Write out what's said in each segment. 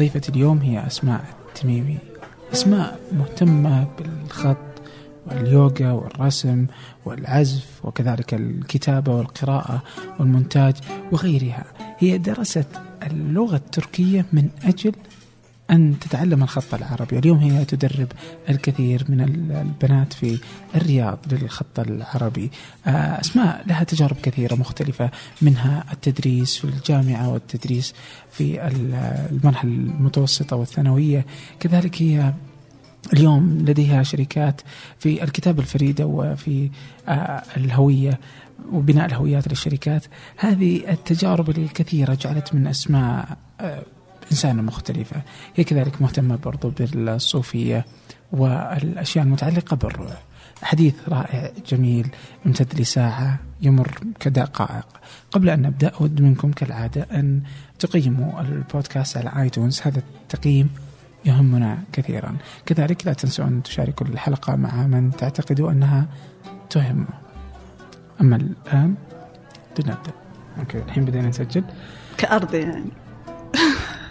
ضيفة اليوم هي أسماء التميمي. أسماء مهتمة بالخط واليوغا والرسم والعزف وكذلك الكتابة والقراءة والمونتاج وغيرها. هي درست اللغة التركية من أجل أن تتعلم الخط العربي. اليوم هي تدرب الكثير من البنات في الرياض للخط العربي. آه، أسماء لها تجارب كثيرة مختلفة منها التدريس في الجامعة والتدريس في المرحلة المتوسطة والثانوية. كذلك هي اليوم لديها شركات في الكتابة الفريدة وفي آه، الهوية وبناء الهويات للشركات. هذه التجارب الكثيرة جعلت من أسماء آه، إنسانة مختلفة. هي كذلك مهتمة برضو بالصوفية والأشياء المتعلقة بالروح. حديث رائع جميل يمتد لساعة يمر كدقائق. قبل أن نبدأ أود منكم كالعادة أن تقيموا البودكاست على iTunes. هذا التقييم يهمنا كثيرا. كذلك لا تنسوا أن تشاركوا الحلقة مع من تعتقدوا أنها تهم. أما الآن لنبدأ. okay الحين بدينا نسجل. كأرض يعني.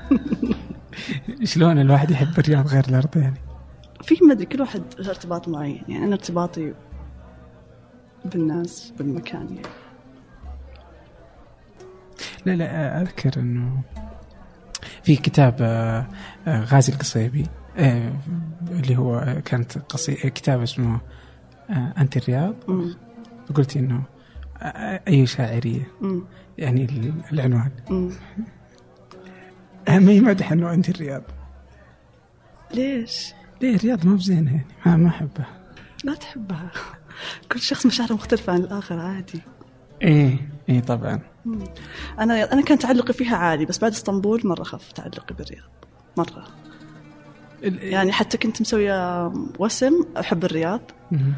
شلون الواحد يحب الرياض غير الأرض يعني؟ في ما أدري كل واحد له ارتباط معين. يعني أنا ارتباطي بالناس بالمكان يعني. لا لا أذكر أنه في كتاب آه، آه، غازي القصيبي آه، اللي هو كانت قصي... كتاب اسمه أنت الرياض. فقلتي أنه أي شاعرية. مم. يعني العنوان. مم. ما هي مدح أنه أنت الرياض. ليش؟ ليه الرياض مو بزينة يعني ما ما أحبها. لا تحبها. كل شخص مشاعره مختلفة عن الآخر عادي. إيه إيه طبعا. مم. أنا أنا كان تعلقي فيها عالي بس بعد إسطنبول مرة خف تعلقي بالرياض. مرة. يعني حتى كنت مسوية وسم أحب الرياض. مم.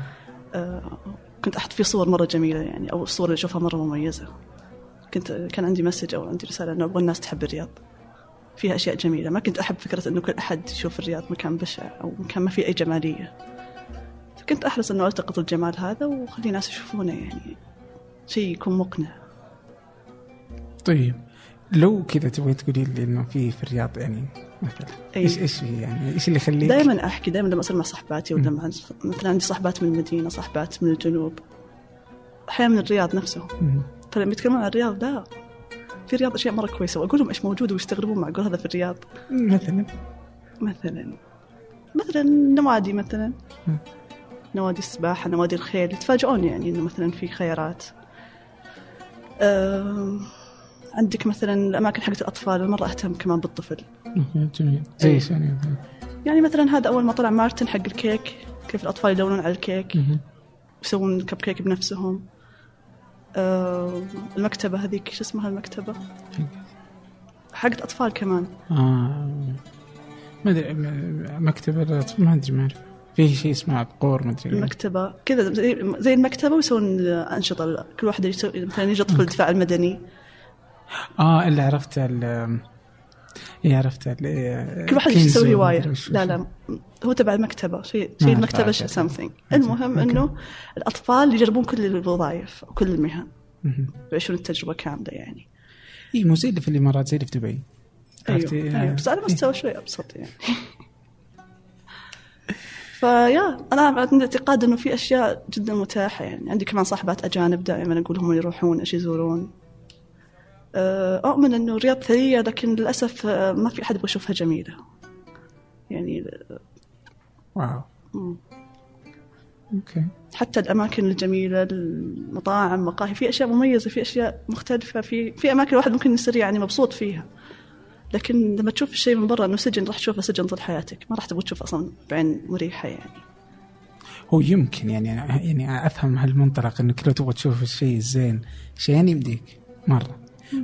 آه، كنت أحط فيه صور مرة جميلة يعني أو الصور اللي أشوفها مرة مميزة. كنت كان عندي مسج أو عندي رسالة إنه أبغى الناس تحب الرياض. فيها أشياء جميلة. ما كنت أحب فكرة إنه كل أحد يشوف الرياض مكان بشع أو مكان ما فيه أي جمالية. فكنت أحرص إنه ألتقط الجمال هذا وأخلي الناس يشوفونه يعني شيء يكون مقنع. طيب لو كذا تبغي تقولي لي إنه في في الرياض يعني مثلا. إيش إيش في يعني؟ إيش اللي يخليك؟ دائما أحكي دائما لما أصير مع صحباتي ولا مع مثلا عندي صحبات من المدينة صحبات من الجنوب. أحيانا من الرياض نفسه. مم. فلما يتكلمون عن الرياض لا. في الرياض أشياء مرة كويسة وأقول لهم إيش موجود ويستغربون معقول هذا في الرياض. مثلا؟ مثلا مثلا نوادي مثلا. نوادي السباحة نوادي الخيل يتفاجئون يعني إنه مثلا في خيارات. أم، عندك مثلا الأماكن حقت الأطفال أنا مرة أهتم كمان بالطفل. جميل. زي. إيش يعني يعني مثلا هذا أول ما طلع مارتن حق الكيك كيف الأطفال يلونون على الكيك. يسوون كب كيك بنفسهم. المكتبة هذيك شو اسمها المكتبة؟ حقت أطفال كمان. آه ما أدري م- مكتبة الأطفال ما أدري ما أعرف. في شيء اسمه عقور ما أدري. إيش. المكتبة كذا زي, المكتبة ويسوون أنشطة. كل واحد يسوي مثلا يجي طفل الدفاع المدني. آه اللي عرفت إيه عرفت كل واحد يسوي وش- لا لا هو تبع المكتبة شيء شيء عاد. سمثينج المهم. إنه الأطفال يجربون كل الوظائف وكل المهن. يعيشون التجربة كاملة يعني إي مو زي اللي في الامارات زي اللي في دبي عرفتي؟ أيوه, أيوة. بس على إيه. مستوى شوي أبسط يعني فيا أنا عندي اعتقاد إنه في أشياء جدا متاحة يعني عندي كمان صاحبات أجانب دائما أقول هم يروحون إيش يزورون اؤمن إنه الرياض ثرية لكن للأسف أه، ما في أحد يبغى يشوفها جميلة. يعني wow. مم. okay. حتى الأماكن الجميلة المطاعم مقاهي في أشياء مميزة في أشياء مختلفة في في أماكن الواحد ممكن يصير يعني مبسوط فيها. لكن لما تشوف الشيء من برا إنه سجن راح تشوفه سجن طول حياتك. ما راح تبغى تشوف أصلا بعين مريحة يعني. هو يمكن يعني يعني أفهم هالمنطلق انك لو تبغى تشوف الشيء الزين شيئين يمديك مرة.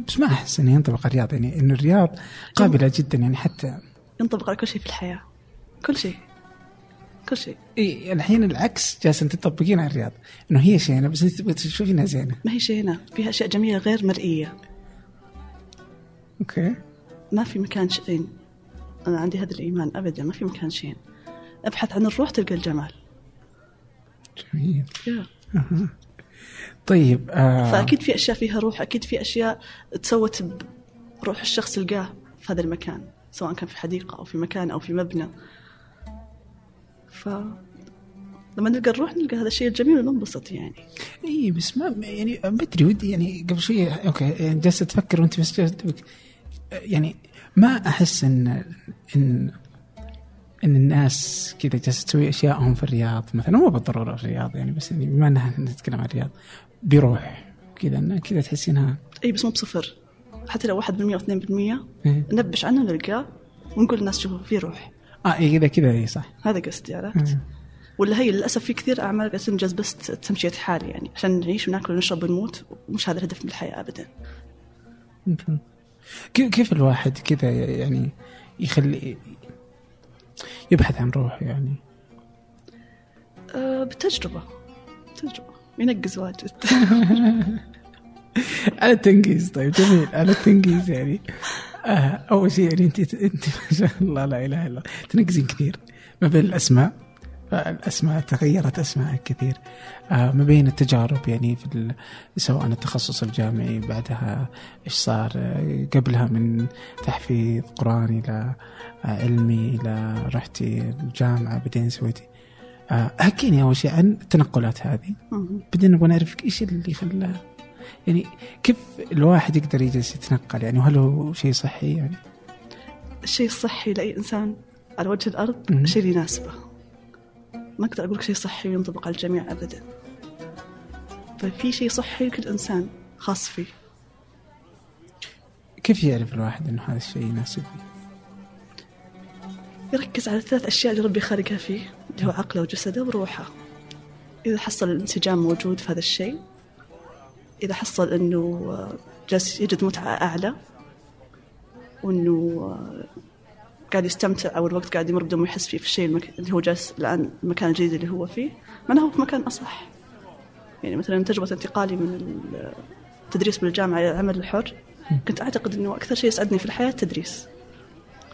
بس ما أحس إنه ينطبق على الرياض يعني إنه الرياض قابلة جدا يعني حتى ينطبق على كل شيء في الحياة. كل شيء. كل شيء. إي الحين العكس جالسه تطبقين على الرياض. إنه هي شينه بس إنت تبغى تشوفينها زينة. ما هي شيء هنا. فيها أشياء جميلة غير مرئية. أوكي. ما في مكان شين أنا عندي هذا الإيمان ابدا ما في مكان شين أبحث عن الروح تلقى الجمال. جميل. يا. طيب آه. فأكيد في أشياء فيها روح أكيد في أشياء تسوت بروح الشخص لقاه في هذا المكان سواء كان في حديقة أو في مكان أو في مبنى. ف لما نلقى نروح نلقى هذا الشيء الجميل وننبسط يعني. إي بس ما يعني بدري ودي يعني قبل شوية أوكي يعني جالسه تفكر وأنت بس يعني ما أحس ان إن إن الناس كذا جالسة تسوي اشياءهم في الرياض مثلا مو بالضرورة في الرياض يعني بس يعني بما إننا نتكلم عن الرياض بيروح كذا كذا تحسينها إي بس مو بصفر حتى لو 1% و 2% إيه. نبش عنه نلقاه ونقول للناس شوفوا في روح آه إيه كذا كذا إي صح هذا قصدي عرفت؟ ولا هي للأسف في كثير أعمال قاعدة تنجز بس تمشيه حال يعني عشان نعيش وناكل ونشرب ونموت ومش هذا الهدف من الحياة ابدا. كيف الواحد كذا يعني يخلي يبحث عن روح يعني؟ أه بالتجربه تجربه ينقز واجد. على التنقيز طيب جميل. على التنقيز يعني. آه أول شيء يعني انت أنت ما شاء الله لا إله إلا الله. تنقزين كثير. ما بين الأسماء. الاسماء تغيرت أسماء كثير. آه ما بين التجارب يعني في سواء التخصص الجامعي بعدها إيش صار آه قبلها من تحفيظ قران إلى آه علمي إلى رحتي الجامعة بعدين سويتي حكيني أول شيء عن التنقلات هذه. بعدين نبغى نعرف إيش اللي خلاها يعني كيف الواحد يقدر يجلس يتنقل؟ يعني وهل هو شيء صحي يعني؟ الشيء الصحي لأي إنسان على وجه الأرض الشيء اللي يناسبه. ما أقدر أقول لك شيء صحي وينطبق على الجميع ابدا. ففي شيء صحي لكل إنسان خاص فيه. كيف يعرف الواحد إنه هذا الشيء يناسبه؟ يركز على الثلاث أشياء اللي ربي خالقها فيه اللي هو عقله وجسده وروحه. إذا حصل الانسجام موجود في هذا الشيء إذا حصل أنه جالس يجد متعة أعلى وأنه قاعد يستمتع أو الوقت قاعد يمر بدون ما يحس فيه في الشيء المك... اللي هو جالس الآن المكان الجديد اللي هو فيه معناه هو في مكان أصح يعني مثلا تجربة انتقالي من التدريس بالجامعة إلى العمل الحر كنت أعتقد أنه أكثر شيء يسعدني في الحياة التدريس.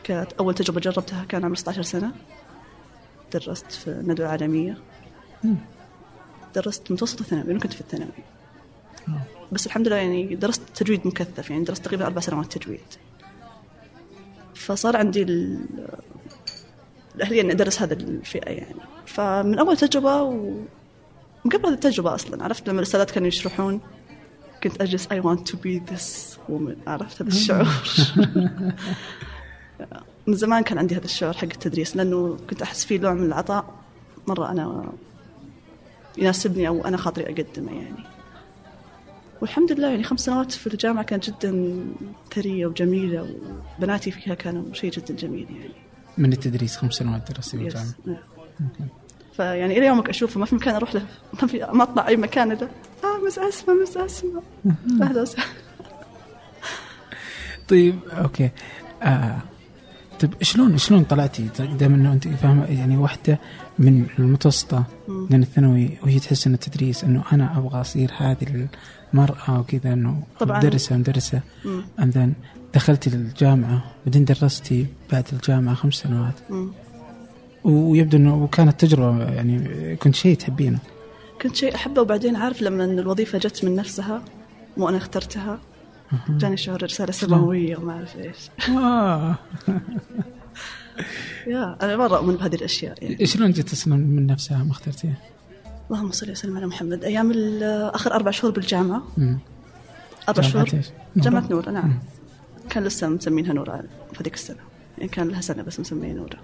كانت أول تجربة جربتها كان عمري 16 سنة. درست في ندوة عالمية. درست متوسط الثانوي كنت في الثانوي. بس الحمد لله يعني درست تجويد مكثف يعني درست تقريبا أربع سنوات تجويد. فصار عندي الأهلية إني أدرس هذا الفئة يعني. فمن أول تجربة و... من قبل هذه التجربة أصلا عرفت لما الأستاذات كانوا يشرحون كنت أجلس I want to be this woman. عرفت هذا الشعور. من زمان كان عندي هذا الشعور حق التدريس لأنه كنت أحس فيه نوع من العطاء مرة أنا يناسبني أو أنا خاطري أقدمه يعني. والحمد لله يعني خمس سنوات في الجامعة كانت جدا ثرية وجميلة وبناتي فيها كانوا شيء جدا جميل يعني. من التدريس خمس سنوات درستي في الجامعة. نعم. فيعني إلى يومك أشوفه ما في مكان أروح له ما في ما أطلع أي مكان إلا آه مس أسمى مس أسمى أهلا وسهلا. طيب أوكي. آه. طيب شلون شلون طلعتي؟ دائما إنه أنت فاهمة يعني واحدة من المتوسطة من الثانوي وهي تحس إن التدريس إنه أنا أبغى أصير هذه المراه وكذا إنه طبعاً. مدرسة مدرسة. and دخلتي الجامعة بعدين درستي بعد الجامعة خمس سنوات. مم. ويبدو إنه كانت تجربة يعني كنت شيء تحبينه. كنت شيء أحبه. وبعدين عارف لما إن الوظيفة جت من نفسها مو أنا اخترتها جاني شعور رسالة سماوية وما أعرف إيش. يا أنا مرة أؤمن بهذه الأشياء يعني. شلون جت أصلا من نفسها ما اخترتيها؟ اللهم صل وسلم على محمد. أيام اخر أربع شهور بالجامعة. مم. أربع جامعة شهور؟ نورة؟ جامعة نور نعم. كان لسه مسمينها نورة في هذيك السنة. يعني كان لها سنة بس مسمينها نورة.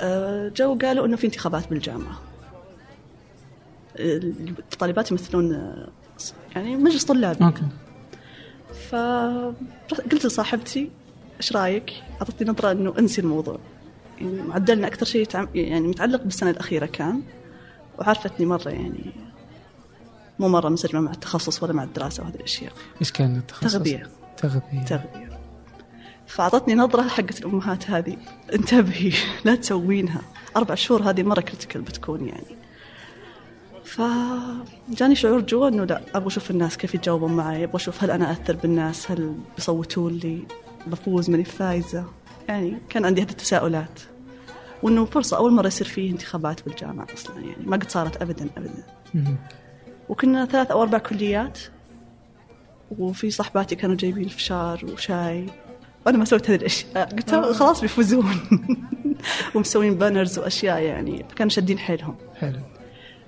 آه، جو قالوا إنه في انتخابات بالجامعة. الطالبات يمثلون يعني مجلس طلابي okay. فقلت لصاحبتي إيش رأيك؟ أعطتني نظرة إنه انسي الموضوع. يعني معدلنا أكثر شيء يعني متعلق بالسنة الأخيرة كان وعرفتني مرة يعني مو مرة منسجمه مع التخصص ولا مع الدراسة وهذه الأشياء. إيش كان التخصص؟ تغذية. تغذية. تغذية. فأعطتني نظرة حقت الأمهات هذه. انتبهي لا تسوينها. أربع شهور هذه مرة كريتيكال بتكون يعني. فجاني شعور جوا إنه لا أبغى أشوف الناس كيف يتجاوبون معي أبغى أشوف هل أنا أثر بالناس هل بيصوتوا لي بفوز ماني فايزة. يعني كان عندي هذه التساؤلات. وإنه فرصة أول مرة يصير فيه انتخابات بالجامعة أصلا يعني ما قد صارت ابدا ابدا. وكنا ثلاث أو أربع كليات وفي صحباتي كانوا جايبين فشار وشاي. وأنا ما سويت هذه الأشياء. قلت خلاص بيفوزون. ومسوين banners وأشياء يعني كانوا شادين حيلهم. حلو.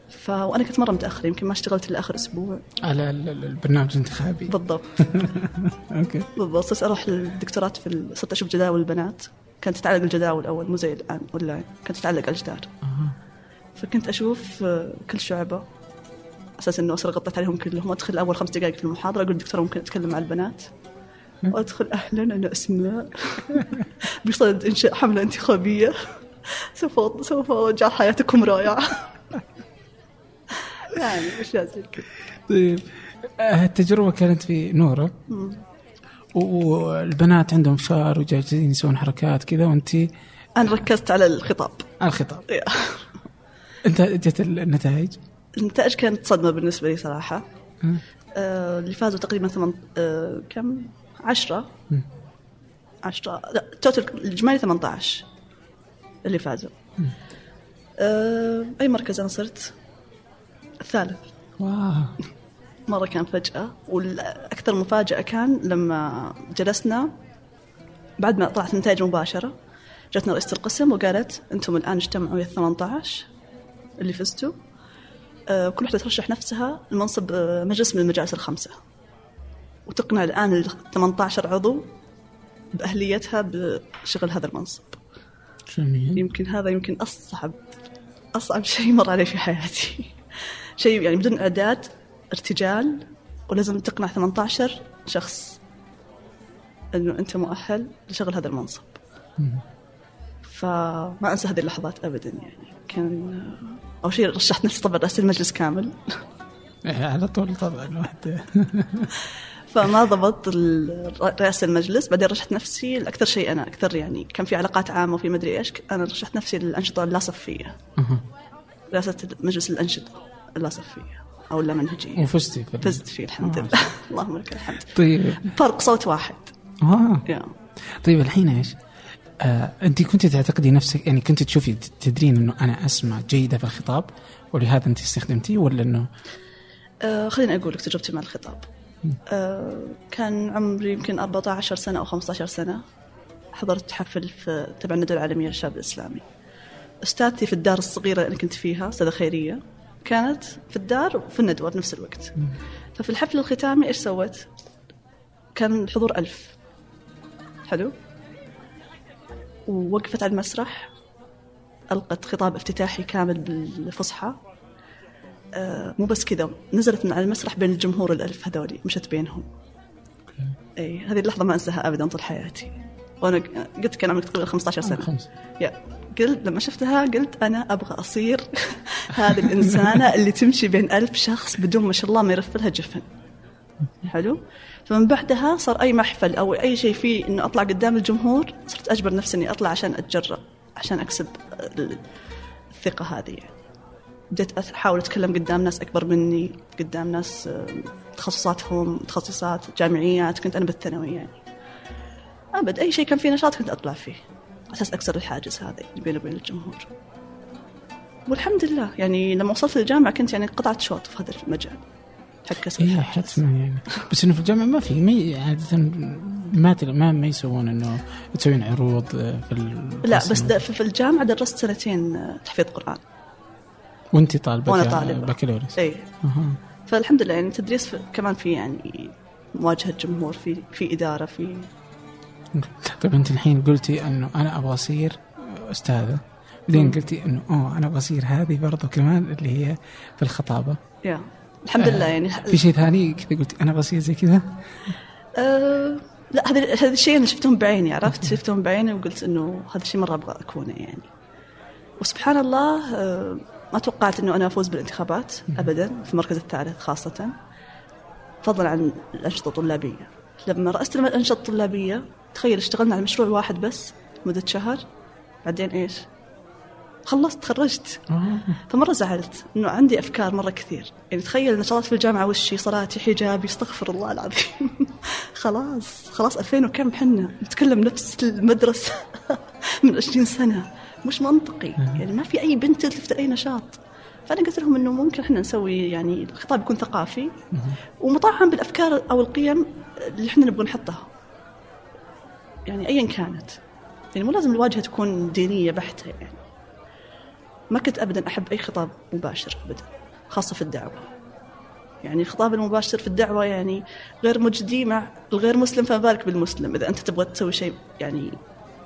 ف وأنا كنت مرة متاخر يمكن ما اشتغلت إلا آخر أسبوع. على ال- ال- البرنامج الانتخابي. بالضبط. okay. بالضبط. صرت أروح للدكتورات في ال- صرت أشوف جداول البنات. كانت تتعلق الجداول أول مو زي الآن أونلاين. كانت تتعلق على الجدار. فكنت أشوف آه، كل شعبة أساس إنه أصير غطيت عليهم كلهم. أدخل أول خمس دقائق في المحاضرة أقول دكتوره ممكن أتكلم مع البنات. وأدخل أهلا أنا أسماء. بصدد انشاء حملة انتخابية. سوف سوف اجعل حياتكم رائعة. يعني اشياء زي كذا طيب. آه، التجربة كانت في نورة. والبنات عندهم شعر وجالسين يسوون حركات كذا وأنت أنا ركزت على الخطاب. على الخطاب. يا. أنت جت النتائج؟ النتائج كانت صدمة بالنسبة لي صراحة؟ آه، اللي فازوا تقريبا ثمان آه، كم؟ عشرة. مم. عشرة. لا توتال الإجمالي 18 اللي فازوا. آه، أي مركز أنا صرت؟ الثالث. واو. مرة كان فجأة والأكثر مفاجأة كان لما جلسنا بعد ما طلعت النتائج مباشرة جاتنا رئيسة القسم وقالت أنتم الآن اجتمعوا يا 18 اللي فزتوا. آه، كل واحدة ترشح نفسها لمنصب آه، مجلس من المجالس الخمسة. وتقنع الآن ال 18 عضو بأهليتها بشغل هذا المنصب. جميل. يمكن هذا يمكن أصعب أصعب شيء مر علي في حياتي. شيء يعني بدون إعداد ارتجال ولازم تقنع 18 شخص أنه أنت مؤهل لشغل هذا المنصب. فما أنسى هذه اللحظات أبدا يعني. كان أول شيء رشحت نفسي طبعا رئاسة المجلس كامل. إيه، على طول طبعا واحد فما ضبط رئاسة المجلس. بعدين رشحت نفسي لأكثر شيء أنا أكثر يعني كان في علاقات عامة وفي مدري إيش. أنا رشحت نفسي للأنشطة اللاصفية. أها. رئاسة مجلس الأنشطة اللاصفية أو اللامنهجية وفزتي فزت فيه الحمد آه. لله. اللهم لك الحمد. طيب. فرق صوت واحد. آه. يا. طيب الحين إيش؟ آه انت كنت تعتقدي نفسك يعني كنت تشوفي تدرين إنه أنا أسمع جيدة في الخطاب ولهذا انت استخدمتيه ولا إنه؟ آه خليني أقول لك تجربتي مع الخطاب. آه كان عمري يمكن 14 سنة أو 15 سنة حضرت حفل في تبع الندوة العالمية للشاب الإسلامي. أستاذتي في الدار الصغيرة اللي كنت فيها أستاذة خيرية. كانت في الدار وفي الندوة في نفس الوقت. ففي الحفل الختامي إيش سوت؟ كان الحضور ألف. حلو؟ ووقفت على المسرح ألقت خطاب افتتاحي كامل بالفصحى. آه، مو بس كذا نزلت من على المسرح بين الجمهور الألف هذولي مشت بينهم. أي هذه اللحظة ما أنساها أبدا طول حياتي. وأنا قلت كان عمري تقريبا 15 سنة. خمسة. يا قلت لما شفتها قلت أنا أبغى أصير هذه الإنسانة اللي تمشي بين ألف شخص بدون ما شاء الله ما يرف لها جفن. حلو؟ فمن بعدها صار أي محفل أو أي شيء فيه إنه أطلع قدام الجمهور صرت أجبر نفسي إني أطلع عشان أتجرأ عشان أكسب ال- الثقة هذه. يعني. بديت احاول أتكلم قدام ناس أكبر مني قدام ناس تخصصاتهم تخصصات جامعيات كنت أنا بالثانوي يعني أبد أي شيء كان فيه نشاط كنت أطلع فيه. أساس أكسر الحاجز هذا اللي بيني وبين الجمهور. والحمد لله يعني لما وصلت للجامعه كنت يعني قطعت شوط في هذا المجال. حق كسر حتما يعني. بس إنه في الجامعة ما في ما عادة ما تل- ما ما يسوون إنه تسوين عروض آه، في ال- لا بس في الجامعة درست سنتين آه، تحفيظ قرآن. وأنت طالبة وأنا ك- طالبة. بكالوريوس. اي أها. فالحمد لله يعني التدريس كمان في يعني مواجهة جمهور في في إدارة في طيب أنت الحين قلتي إنه أنا أبغى أصير أستاذة. بعدين قلتي إنه أوه أنا أبغى أصير هذه برضو كمان اللي هي في الخطابة. يا الحمد لله آه، يعني. في شيء ثاني كذا قلتي أنا أبغى أصير زي كذا؟ أه لا هذا هذا الشيء أنا شفتهم بعيني عرفت؟ شفتهم بعيني وقلت إنه هذا الشيء مرة أبغى أكونه يعني. وسبحان الله أه ما توقعت إنه أنا أفوز بالانتخابات ابدا في المركز الثالث خاصة فضلا عن الأنشطة الطلابية. لما رأست الأنشطة الطلابية تخيل اشتغلنا على مشروع واحد بس مده شهر بعدين إيش؟ خلصت تخرجت. آه. فمرة زعلت إنه عندي أفكار مرة كثير. يعني تخيل نشاطات في الجامعة وشي صلاتي حجابي استغفر الله العظيم. خلاص خلاص 2000 وكم حنا نتكلم نفس المدرسة من 20 سنة. مش منطقي. يعني ما في أي بنت تلتفت أي نشاط. فأنا قلت لهم إنه ممكن إحنا نسوي يعني الخطاب يكون ثقافي. ومطعم بالأفكار أو القيم اللي إحنا نبغى نحطها. يعني ايا كانت. يعني مو لازم الواجهة تكون دينية بحتة يعني. ما كنت ابدا أحب أي خطاب مباشر ابدا خاصة في الدعوة. يعني الخطاب المباشر في الدعوة يعني غير مجدي مع الغير مسلم فما بالك بالمسلم. إذا أنت تبغى تسوي شيء يعني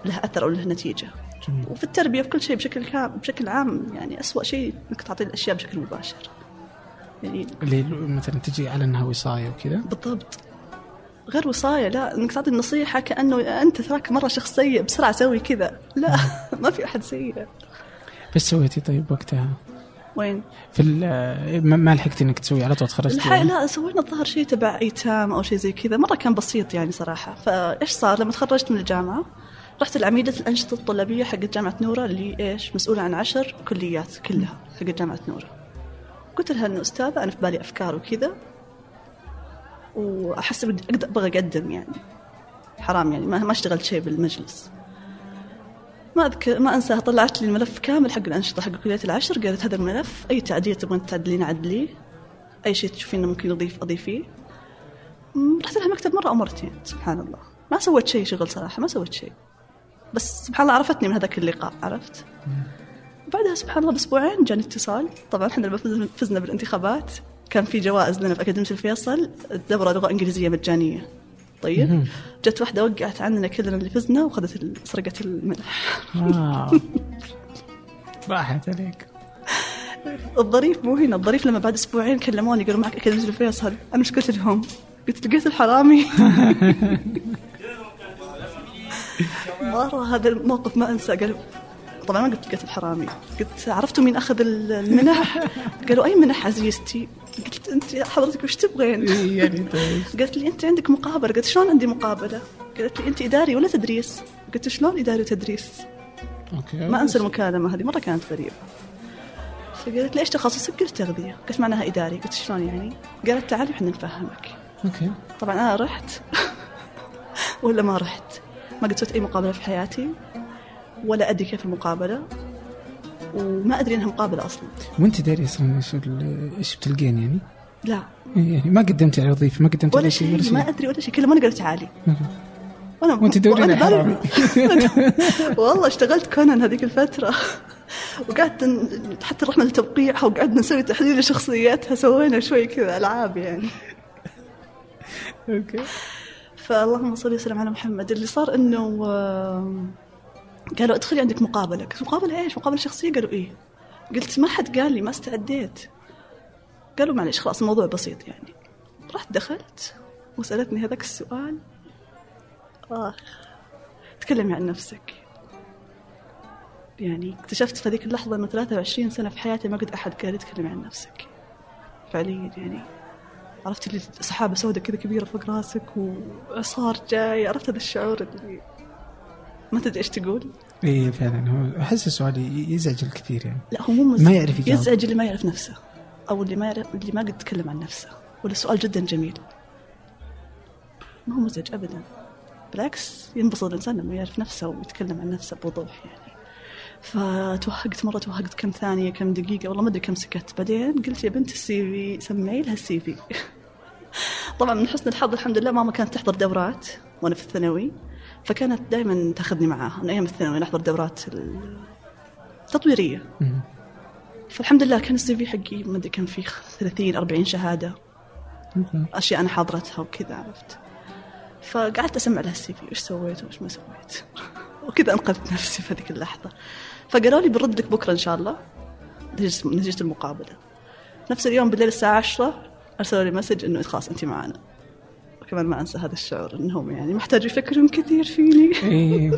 له أثر أو له نتيجة. جميل. وفي التربية في كل شيء بشكل كام بشكل عام يعني أسوأ شيء إنك تعطي الأشياء بشكل مباشر. يعني اللي مثلا تجي على إنها وصاية وكذا. بالضبط. غير وصاية لا إنك تعطي النصيحة كأنه أنت تراك مرة شخص سيء بسرعة سوي كذا. لا ما في أحد سيء. بس سويتي طيب وقتها؟ وين؟ في ال- ما لحقتي إنك تسوي على طول تخرجتي الحقيقة لا سوينا الظاهر شيء تبع إيتام أو شيء زي كذا. مرة كان بسيط يعني صراحة. فإيش صار؟ لما تخرجت من الجامعة رحت لعميدة الأنشطة الطلابية حقت جامعة نورة اللي إيش مسؤولة عن عشر كليات كلها حقت جامعة نورة. قلت لها إنه أستاذة أنا في بالي أفكار وكذا. وأحس أبغى أقدم يعني. حرام يعني ما ما اشتغلت شيء بالمجلس. ما اذكر ما انساها طلعت لي الملف كامل حق الأنشطة حق كلية العشر قالت هذا الملف. أي تعديل تبغين تعدلين عدليه أي شيء تشوفين إنه ممكن اضيف أضيفيه. رحت لها مكتب مرة أو مرتين سبحان الله. ما سويت شيء شغل صراحة ما سويت شيء. بس سبحان الله عرفتني من هذاك اللقاء عرفت؟ بعدها سبحان الله بأسبوعين جاني اتصال. طبعا إحنا لما فزنا بالانتخابات. كان في جوائز لنا في أكاديمية الفيصل الدورة لغه انجليزيه مجانية طيب جت واحدة وقعت عننا كلنا اللي فزنا وخذت سرقت المنح آه. راحت عليك الظريف مو هنا الظريف لما بعد أسبوعين كلموني قالوا معك أكاديمية الفيصل أنا إيش قلت لهم؟ قلت لقيت الحرامي مرة هذا الموقف ما أنسى قالوا طبعا ما قلت لقيت الحرامي قلت عرفتوا مين أخذ ال- المنح؟ قالوا أي منح عزيزتي؟ قلت أنت حضرتك وش تبغين؟ إيه يعني طيب. قالت لي أنت عندك مقابلة قلت شلون عندي مقابلة؟ قالت لي أنت إداري ولا تدريس؟ قلت شلون إداري وتدريس؟ أوكي ما أنسى المكالمة هذه مرة كانت غريبة فقالت لي إيش تخصصك؟ قلت تغذية قلت معناها إداري قلت شلون يعني؟ قالت تعالي إحنا نفهمك okay طبعا أنا رحت ولا ما رحت ما قد سويت أي مقابلة في حياتي ولا أدري كيف المقابلة وما أدري انها مقابله أصلا. وانت داري أصلا إيش إيش بتلقين يعني؟ لا. يعني ما قدمتي على وظيفة ما قدمتي ولا شيء ولا شيء. ما أدري ولا شيء. كلموني قالوا تعالي okay. وأنا وانت تدورين على بالي- والله اشتغلت كونان هذيك الفترة. وقعدت حتى رحنا لتوقيعها وقعدنا نسوي تحليل لشخصياتها سوينا شوي كذا ألعاب يعني. أوكي. فاللهم صل وسلم على محمد. اللي صار إنه قالوا ادخلي عندك مقابلة. قلت مقابلة إيش؟ مقابلة شخصية؟ قالوا إيه. قلت ما حد قال لي ما استعديت. قالوا معليش خلاص الموضوع بسيط يعني. رحت دخلت وسألتني هذاك السؤال. آه. تكلمي عن نفسك. يعني اكتشفت في هذيك اللحظة أنه 23 سنة في حياتي ما قد أحد قال لي تكلمي عن نفسك. فعليا يعني عرفت اللي سحابة سوداء كذا كبيرة فوق راسك وإعصار جاي. عرفت هذا الشعور اللي ما تدري إيش تقول؟ إيه فعلا. هو أحس السؤال يزعج الكثير يعني. لا هو مو مزعج. ما يعرف يجاوب. يزعج اللي ما يعرف نفسه أو اللي ما يعرف اللي ما قد تكلم عن نفسه ولا سؤال جدا جميل. ما هو مزعج أبدا. بالعكس ينبسط الإنسان لما يعرف نفسه ويتكلم عن نفسه بوضوح يعني. فتوهقت مرة توهقت كم ثانية كم دقيقة والله ما أدري كم سكت. بعدين قلت يا بنت السي في سمعي لها السي في. طبعا من حسن الحظ الحمد لله ماما كانت تحضر دورات وأنا في الثانوي. فكانت دائما تأخذني معاها من أيام الثانوي نحضر دورات التطويرية. مم. فالحمد لله كان ال CV حقي ما أدري كان فيه 30 40 شهادة. أشياء أنا حاضرتها وكذا عرفت. فقعدت أسمع لها ال CV وش سويت وش ما سويت. وكذا أنقذت نفسي في هذيك اللحظة. فقالوا لي بنرد لك بكرة إن شاء الله. نتيجه المقابلة. نفس اليوم بالليل الساعة 10 أرسلوا لي مسج إنه خلاص أنت معنا. وكمان ما أنسى هذا الشعور إنهم يعني محتاج يفكرون كثير فيني. إيه.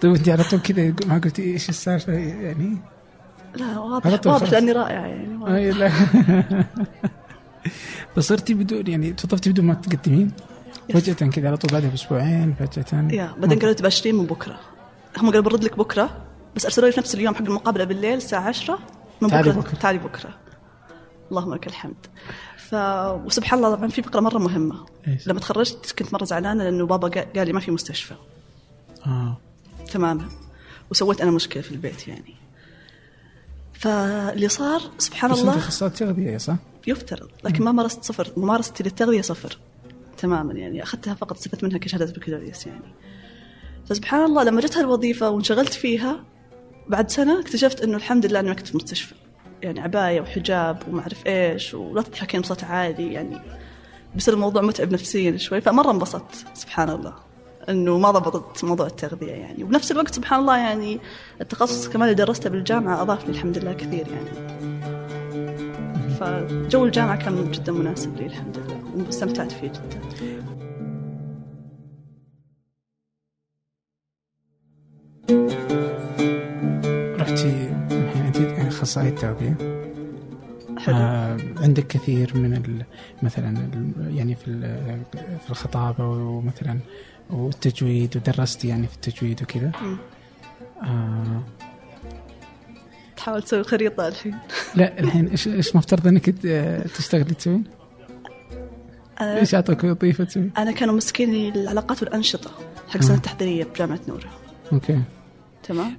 طيب أنت على طول كذا ما قلتي إيش السالفة يعني؟ لا واضح واضح. لأني رائعة يعني واضح. اي لا. بس صرتي بدون يعني توظفتي بدون ما تقدمين؟ فجأة كذا على طول بعدها بأسبوعين فجأة. يا بعدين قالوا تبشرين من بكرة. هم قالوا برد لك بكرة بس أرسلوا لي في نفس اليوم حق المقابلة بالليل الساعة 10 من تعالي بكرة. بكرة. تعالي بكرة. اللهم لك الحمد. ف وسبحان الله طبعا في فقرة مرة مهمة. إيش؟ لما تخرجت كنت مرة زعلانة لأنه بابا قا- قال لي ما في مستشفى. آه. تماما وسويت أنا مشكلة في البيت يعني. فاللي صار سبحان بس أنت الله اخصائي تغذية صح؟ يفترض. لكن ما مارست صفر. ممارستي للتغذيه صفر. تماما يعني. أخذتها فقط استفدت منها كشهادة بكالوريوس يعني. فسبحان الله لما جت هالوظيفه وانشغلت فيها بعد سنة اكتشفت إنه الحمد لله أني ما كنت في مستشفى. يعني عباية وحجاب وما أعرف إيش ولا تضحكين بصوت عالي يعني. بس الموضوع متعب نفسيا شوي فمرة انبسطت سبحان الله. إنه ما ضبطت موضوع التغذيه يعني. وبنفس الوقت سبحان الله يعني التخصص كمان اللي درسته بالجامعة اضاف لي الحمد لله كثير يعني. فجو الجامعة كان جدا مناسب لي الحمد لله واستمتعت فيه جدا. انت اخصائيه تربيه حلو. آه عندك كثير من مثلا يعني في في الخطابة ومثلا والتجويد ودرستي يعني في التجويد وكذا. آه. تحاول تسوي خريطة الحين. لا الحين إيش إيش مفترض إنك تشتغلي تسوين؟ أنا إيش اعطوك وظيفة تسوين؟ أنا كانوا مسكيني العلاقات والأنشطة حق السنة التحضيرية بجامعة نور okay. تمام؟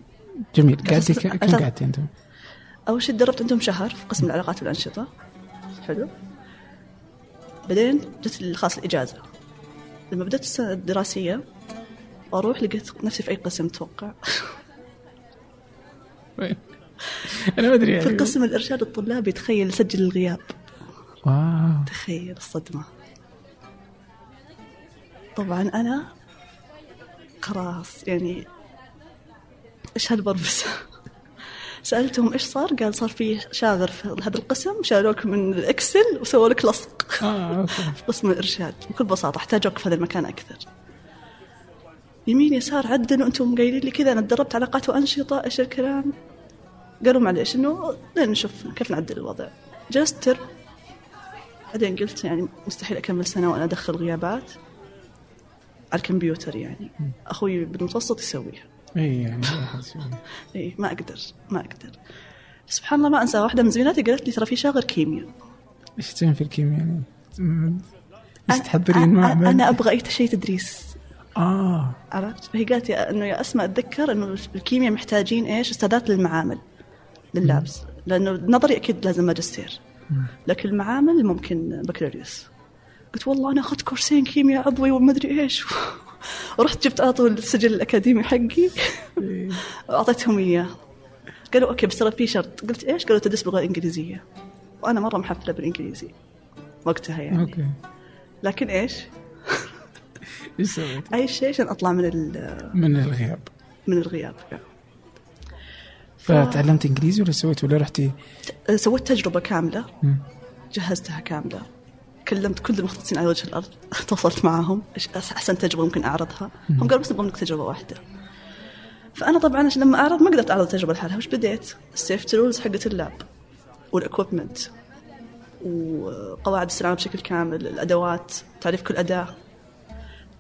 جميل. ك- كم قعدتي أنتم؟ أول شيء تدربت عندهم شهر في قسم العلاقات والأنشطة. حلو. بعدين جت خلاص الإجازة. لما بدأت السنة الدراسية وأروح لقيت نفسي في أي قسم أتوقع وين؟ أنا ما أدري في يعني. قسم الإرشاد الطلابي تخيل سجل الغياب. واو. تخيل الصدمة. طبعا أنا خلاص يعني إيش هال purpose سألتهم إيش صار؟ قال صار في شاغر في هذا القسم شالوك من ال Excel وسووا لك لصق. okay. في قسم الإرشاد. بكل بساطة احتاجوك في هذا المكان أكثر. يمين يسار عدلوا أنتم قايلين لي كذا أنا تدربت علاقات وأنشطة إيش الكلام؟ قالوا معليش إنه لين نشوف كيف نعدل الوضع. جلست term بعدين قلت يعني مستحيل أكمل سنة وأنا أدخل غيابات على الكمبيوتر يعني. أخوي بالمتوسط يسويها. اي يعني. اي ما أقدر ما أقدر. سبحان الله ما أنسى واحدة من زميلاتي قالت لي ترى في شاغر كيمياء. إيش تسوين في الكيمياء يعني؟ أنا- تحضرين أنا- معمل؟ أنا أبغى أي شيء تدريس. آه. عرفت؟ فهي قالت يا إنه يا أسماء أتذكر إنه الكيمياء محتاجين إيش؟ استعداد للمعامل لل labs لأنه النظري أكيد لازم ماجستير. لكن المعامل ممكن بكالوريوس. قلت والله أنا أخذت كورسين كيمياء عضوي وما أدري إيش. ورحت جبت على طول السجل الأكاديمي حقي إيه. واعطيتهم إياه قالوا okay بس ترى في شرط قلت إيش؟ قالوا تدرس باللغة الإنجليزية وأنا مرة محفلة بالإنجليزي وقتها يعني okay لكن إيش؟ إيش سويت؟ أي شيء عشان أطلع من ال- من الغياب من الغياب فتعلمت إنجليزي ولا سويت ولا رحتي؟ سويت تجربة كاملة مم. جهزتها كاملة كلمت كل المختصين على وجه الأرض تواصلت معهم إيش أحسن تجربة ممكن أعرضها. هم قالوا بس نبغى منك تجربة واحدة. فأنا طبعا لما أعرض ما قدرت أعرض التجربه لحالها. وش بديت؟ ال safety rules حقت ال lab وال equipment وقواعد السلامة بشكل كامل الأدوات تعريف كل أداة.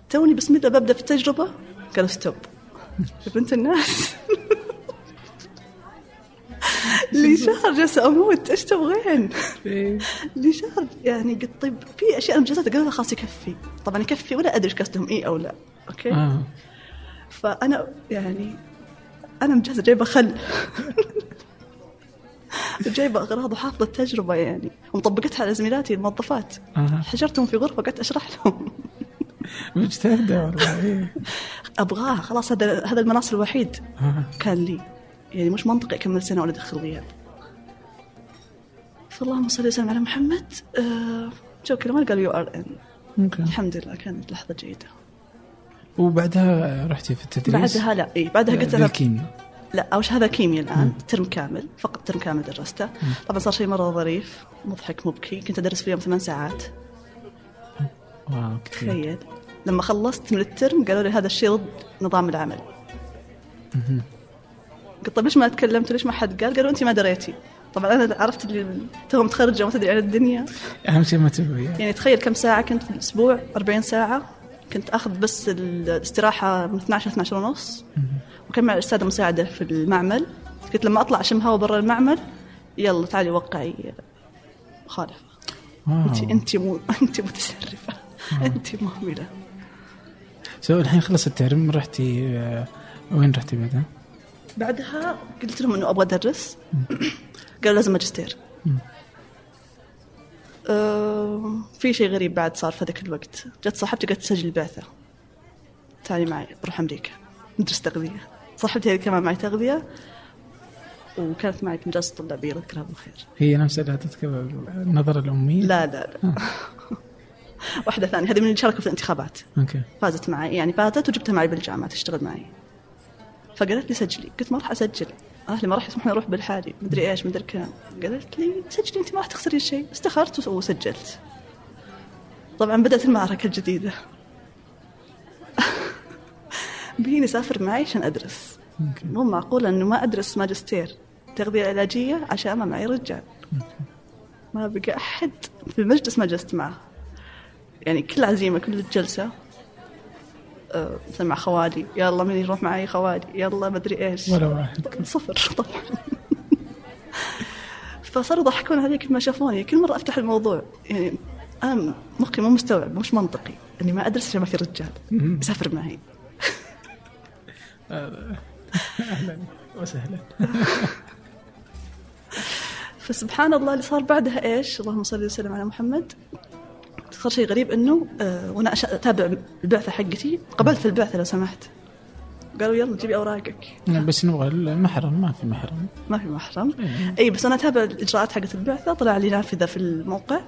توني بسم الله ببدا في التجربة قالوا stop يا بنت الناس. لي شهر جالسه أموت إيش تبغين؟ إيه. لي شهر يعني قلت طيب في أشياء أنا مجهزتها قالوا لها خلاص يكفي. طبعا يكفي ولا أدري إيش قصدهم إي أو لا. okay؟ آه. فأنا يعني أنا مجهزه جايبة خل. جايبة أغراض وحافظة التجربة يعني. ومطبقتها على زميلاتي الموظفات. حجرتهم في غرفة قعدت أشرح لهم. مجتهدة والله إيه. أبغاها. خلاص هذا هذا المناص الوحيد آه. كان لي. يعني مش منطقي أكمل سنة ولا أدخل غياب. فاللهم صل وسلم على محمد. آه جو كلمات قالوا you are in الحمد لله كانت لحظة جيدة. وبعدها رحتي في التدريس؟ بعدها لا إي بعدها قلت أنا بالكيمياء لا اول شيء هذا كيمياء الآن term كامل فقط term كامل درسته. طبعا صار شيء مرة ظريف مضحك مبكي. كنت أدرس في اليوم ثمان ساعات. واو كثير. تخيل. لما خلصت من ال term قالوا لي هذا الشيء ضد نظام العمل. قلت طيب ليش ما تكلمت؟ ليش ما حد قال؟ قالوا أنت ما دريتي. طبعا أنا عرفت اللي تو متخرجة وما تدري عن الدنيا. أهم شيء ما تسوي يعني تخيل كم ساعة كنت في الأسبوع؟ 40 ساعة. كنت أخذ بس الاستراحة من 12 ل 12 ونص وكان مع الأستاذة مساعدة في المعمل. قلت لما أطلع أشم هوا برا المعمل يلا تعالي وقعي مخالفة. انت أنت مو أنت متسرفه أنت مهملة. so الحين خلص ال term رحتي آه، وين رحتي بعدها؟ بعدها قلت لهم إنه أبغى أدرس. قالوا لازم ماجستير. أه في شيء غريب بعد صار في ذاك الوقت. جت صاحبتي قالت تسجل البعثة تعالي معي بروح أمريكا. ندرس تغذية. صاحبتي هذه كمان معي تغذية. وكانت معي في مدرسة طلابية الله يذكرها بالخير. هي نفسها لا تذكر النظرة الأمية؟ لا لا لا. واحدة ثانية. هذه من اللي شاركوا في الانتخابات. أوكي. فازت معي. يعني فازت وجبتها معي بالجامعة تشتغل معي. فقالت لي سجلي. قلت ما راح أسجل. أهلي ما راح يسمحون أروح بالحالي مدري إيش مدري كم قالت لي سجلي أنت ما راح تخسرين شيء. استخرت وسجلت. طبعا بدأت المعركة الجديدة. بيني اسافر معي عشان أدرس. مو معقول إنه ما أدرس ماجستير. تغذية علاجية عشان ما معي رجال. ما بقى أحد في المجلس ما جلست معه. يعني كل عزيمة كل جلسة. مثلا مع خوالي يلا من يروح معي خوالي يلا مدري إيش. ولا واحد. صفر طبعا. فصاروا يضحكون علي كل ما شافوني. كل مرة أفتح الموضوع يعني أنا مخي مو مستوعب مش منطقي. إني ما ادرس عشان ما في رجال. يسافر معي. أهلا وسهلا. فسبحان الله اللي صار بعدها إيش؟ اللهم صل وسلم على محمد. صار شيء غريب إنه آه وأنا أتابع البعثة حقتي. قبلت في البعثة لو سمحت. قالوا يلا جيبي أوراقك. بس نبغى المحرم ما في محرم. ما في محرم. إيه. إي بس أنا أتابع الإجراءات حقت البعثة. طلع لي نافذة في الموقع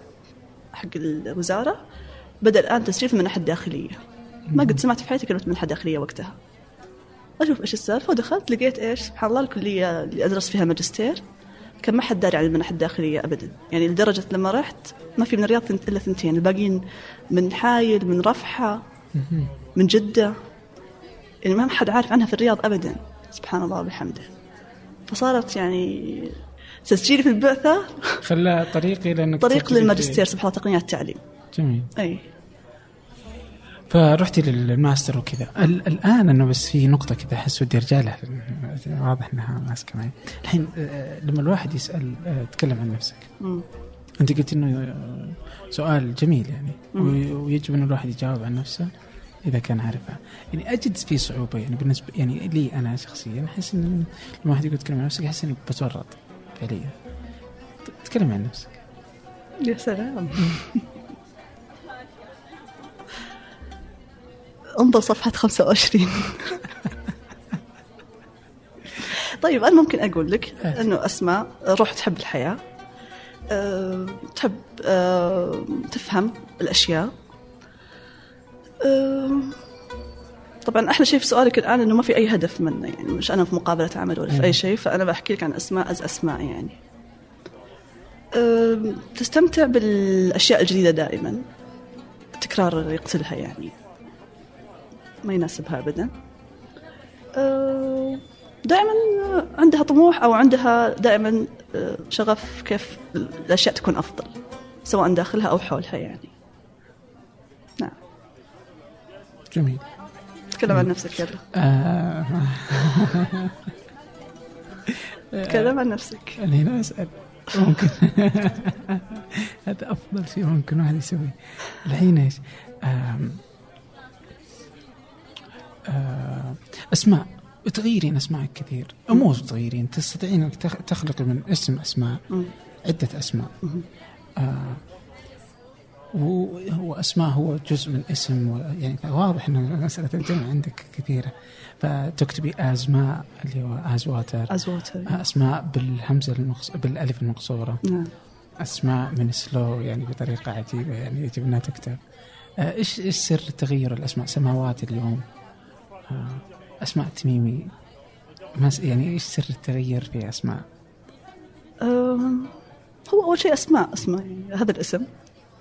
حق الوزارة. بدأ الآن تسجيل في المنح الداخليه ما قد سمعت في حياتي كلمة منحه داخلية وقتها. أشوف إيش السالفة ودخلت لقيت إيش؟ سبحان الله الكلية اللي أدرس فيها ماجستير. كان ما حد داري عن المنح الداخلية ابدا. يعني لدرجة لما رحت ما في من الرياض إلا ثنتين. الباقيين من حايل من رفحة من جدة. يعني ما حد عارف عنها في الرياض ابدا. سبحان الله وبحمده. فصارت يعني تسجيلي في البعثة خلى طريق تسجلي في- للماجستير سبحان الله تقنيات التعليم. جميل. أي. فرحتي للماستر وكذا. ال- الآن أنه بس في نقطة كذا أحس ودي أرجع لها. واضح إنها ماسكة معي. الحين آه، لما الواحد يسأل آه، تكلم عن نفسك. مم. أنت قلت إنه آه، سؤال جميل يعني. وي- ويجب انه الواحد يجاوب عن نفسه إذا كان عارفها يعني أجد في صعوبة يعني بالنسبة يعني لي أنا شخصيا أحس إن لما الواحد يقول تكلم عن نفسك أحس إني بتورط فعليا. تكلم عن نفسك. يا سلام. انظر صفحة 25 طيب أنا ممكن أقول لك أنه أسماء روح تحب الحياة أه، تحب أه، تفهم الأشياء. أه، طبعا أحلى شيء في سؤالك الآن أنه ما في أي هدف منه يعني مش أنا في مقابلة عمل ولا في أي شيء فأنا بحكي لك عن أسماء أز أسماء يعني. أم، تستمتع بالأشياء الجديدة دائما التكرار يقتلها يعني. ما يناسبها أبدا. أه، دائما عندها طموح أو عندها دائما أه، شغف كيف الأشياء تكون أفضل سواء داخلها أو حولها يعني. نعم. جميل. تكلم عن نفسك يلا. آه. تكلم عن نفسك. أنا هنا أسأل. ممكن. هذا أفضل شيء ممكن واحد يسويه. الحين إيش؟ آه، أسماء. تغيرين أسماء كثير. مو تغيرين تستطيعين تخ- تخلقي من اسم أسماء. مم. عدة أسماء. آه، و- وأسماء هو جزء من اسم يعني واضح أن مسألة الجمع عندك كثيرة. فتكتبي أزماء اللي هو أز واتر أزوتها أسماء بالهمزة المقص... بالألف المقصورة. نعم. أسماء من سلو يعني بطريقة عجيبة يعني يجب أنها تكتب. آه، إيش إيش سر تغير الأسماء؟ سماوات اليوم. آه، أسماء تميمي ما س... يعني إيش سر التغير في أسماء؟ أم، هو أول شيء أسماء أسماء يعني هذا الاسم.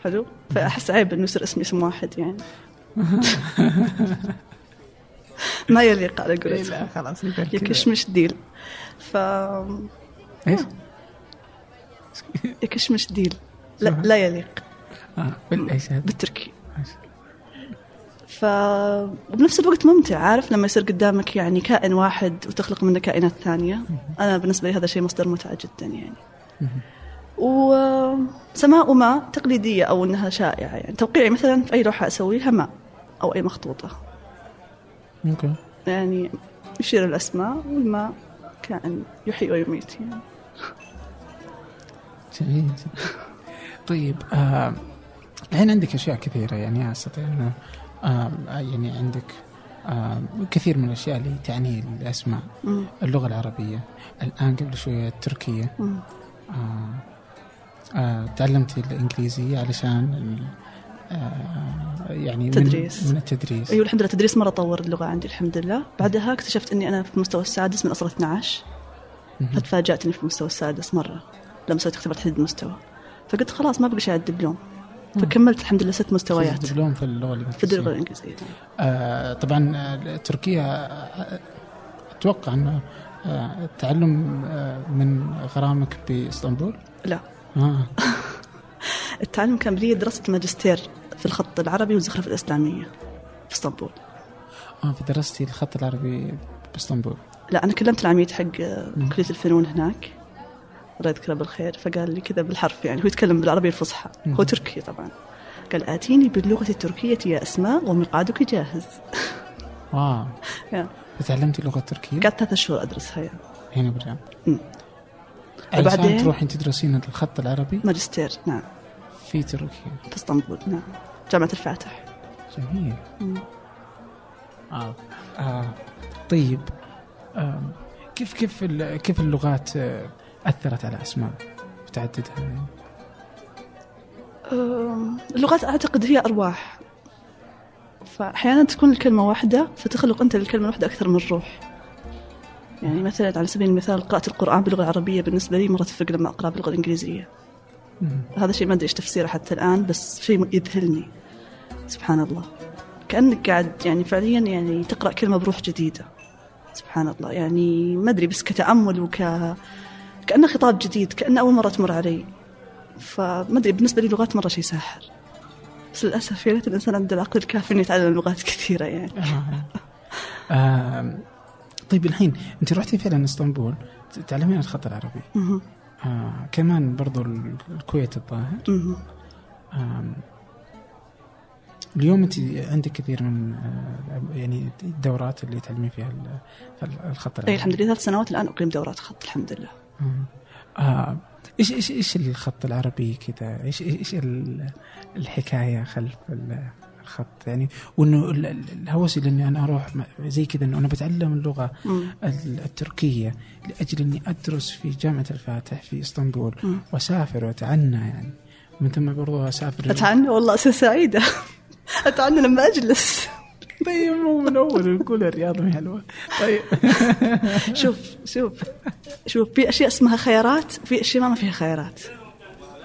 حلو؟ فأحس عيب إنه يصير اسمي اسم واحد يعني. ما يليق على قولتهم. خلاص يكشمش ديل. ف إيش؟ يكشمش ديل. لا لا يليق. إيش هذا؟ بالتركي. إيش؟ ف وبنفس الوقت ممتع عارف؟ لما يصير قدامك يعني كائن واحد وتخلق منه كائنات ثانية. أنا بالنسبة لي هذا شيء مصدر متعة جدا يعني. وسماء وما تقليدية أو أنها شائعة يعني. توقيعي مثلا في أي لوحة أسويها ماء أو أي مخطوطة. أوكي يعني يشير الأسماء والماء كائن يحيي ويميت يعني. جميل جدا. طيب آه الحين عندك أشياء كثيرة يعني أستطيع آه يعني عندك آه كثير من الأشياء اللي تعني الأسماء مم. اللغة العربية الآن قبل شوية التركية. آه آه تعلمتي الإنجليزية علشان آه يعني تدريس. من, من التدريس أيوه الحمد لله تدريس مرة طور اللغة عندي الحمد لله بعدها اكتشفت إني أنا في المستوى السادس من أصل 12 مهم. فتفاجأت إني في المستوى السادس مرة لما سويت اختبار تحديد المستوى فقلت خلاص ما بقى شيء على الدبلوم فكملت الحمد لله ست مستويات. في في اللغة في اللغة الإنجليزية الانجليزيه آه طبعا آه، تركيا آه، أتوقع إنه آه، التعلم آه، من غرامك بإسطنبول؟ لا. آه. التعلم كان لي دراسة ماجستير في الخط العربي والزخرفه الإسلامية في إسطنبول. آه فدرستي الخط العربي بإسطنبول. لا أنا كلمت العميد حق آه، كلية الفنون هناك. الله يذكره بالخير فقال لي كذا بالحرف يعني هو يتكلم بالعربية الفصحى. هو تركي طبعا. قال آتيني باللغة التركية يا أسماء ومقعدك جاهز. واو يا. فتعلمتي اللغة التركية؟ قعدت ثلاث شهور أدرسها يعني. هنا بالرياض وبعدين- تروحين تدرسين الخط العربي؟ ماجستير نعم. في تركيا. في إسطنبول نعم. جامعة الفاتح. جميل. مم. آه. آه. طيب. آه. كيف كيف كيف اللغات آه، أثرت على أسماء وتعددها يعني؟ اللغات أعتقد هي أرواح. فأحيانا تكون الكلمة واحدة فتخلق أنت للكلمة الواحدة أكثر من روح يعني مثلا على سبيل المثال قراءة القرآن باللغة العربية بالنسبة لي مرة تفرق لما أقرأ باللغة الإنجليزية. مم. هذا شيء ما أدري إيش تفسيره حتى الآن بس شيء يذهلني. سبحان الله. كأنك قاعد يعني فعليا يعني تقرأ كلمة بروح جديدة. سبحان الله. يعني ما أدري بس كتأمل وك كأنه خطاب جديد كأنه أول مرة تمر علي فما أدري بالنسبة لي اللغات مرة شيء ساحر بس للأسف يا ريت الإنسان عنده العقل الكافي إنه يتعلم لغات كثيرة يعني آه. آه. طيب الحين أنت رحتي فعلا إسطنبول تعلمين الخط العربي. آه. كمان برضو ال- الكويت الظاهر اليوم أنت عندك كثير من آه، يعني الدورات اللي تعلمين فيها ال- الخط العربي أي الحمد لله ثلاث سنوات الآن أقيم دورات خط الحمد لله آه. إيش إيش إيش الخط العربي كذا إيش إيش ال- الحكاية خلف ال- الخط يعني وإنه ال- ال- الهوس إني أنا أروح زي كذا إنه أنا بتعلم اللغة مم. التركية لأجل إني أدرس في جامعة الفاتح في إسطنبول مم. وأسافر وأتعنى يعني من ثم برضو أسافر أتعنى والله أصير سعيدة أتعنى لما أجلس طيب مو من أول نقول الرياضه ما حلوة. طيب. شوف شوف شوف في أشياء اسمها خيارات وفي أشياء ما فيها خيارات.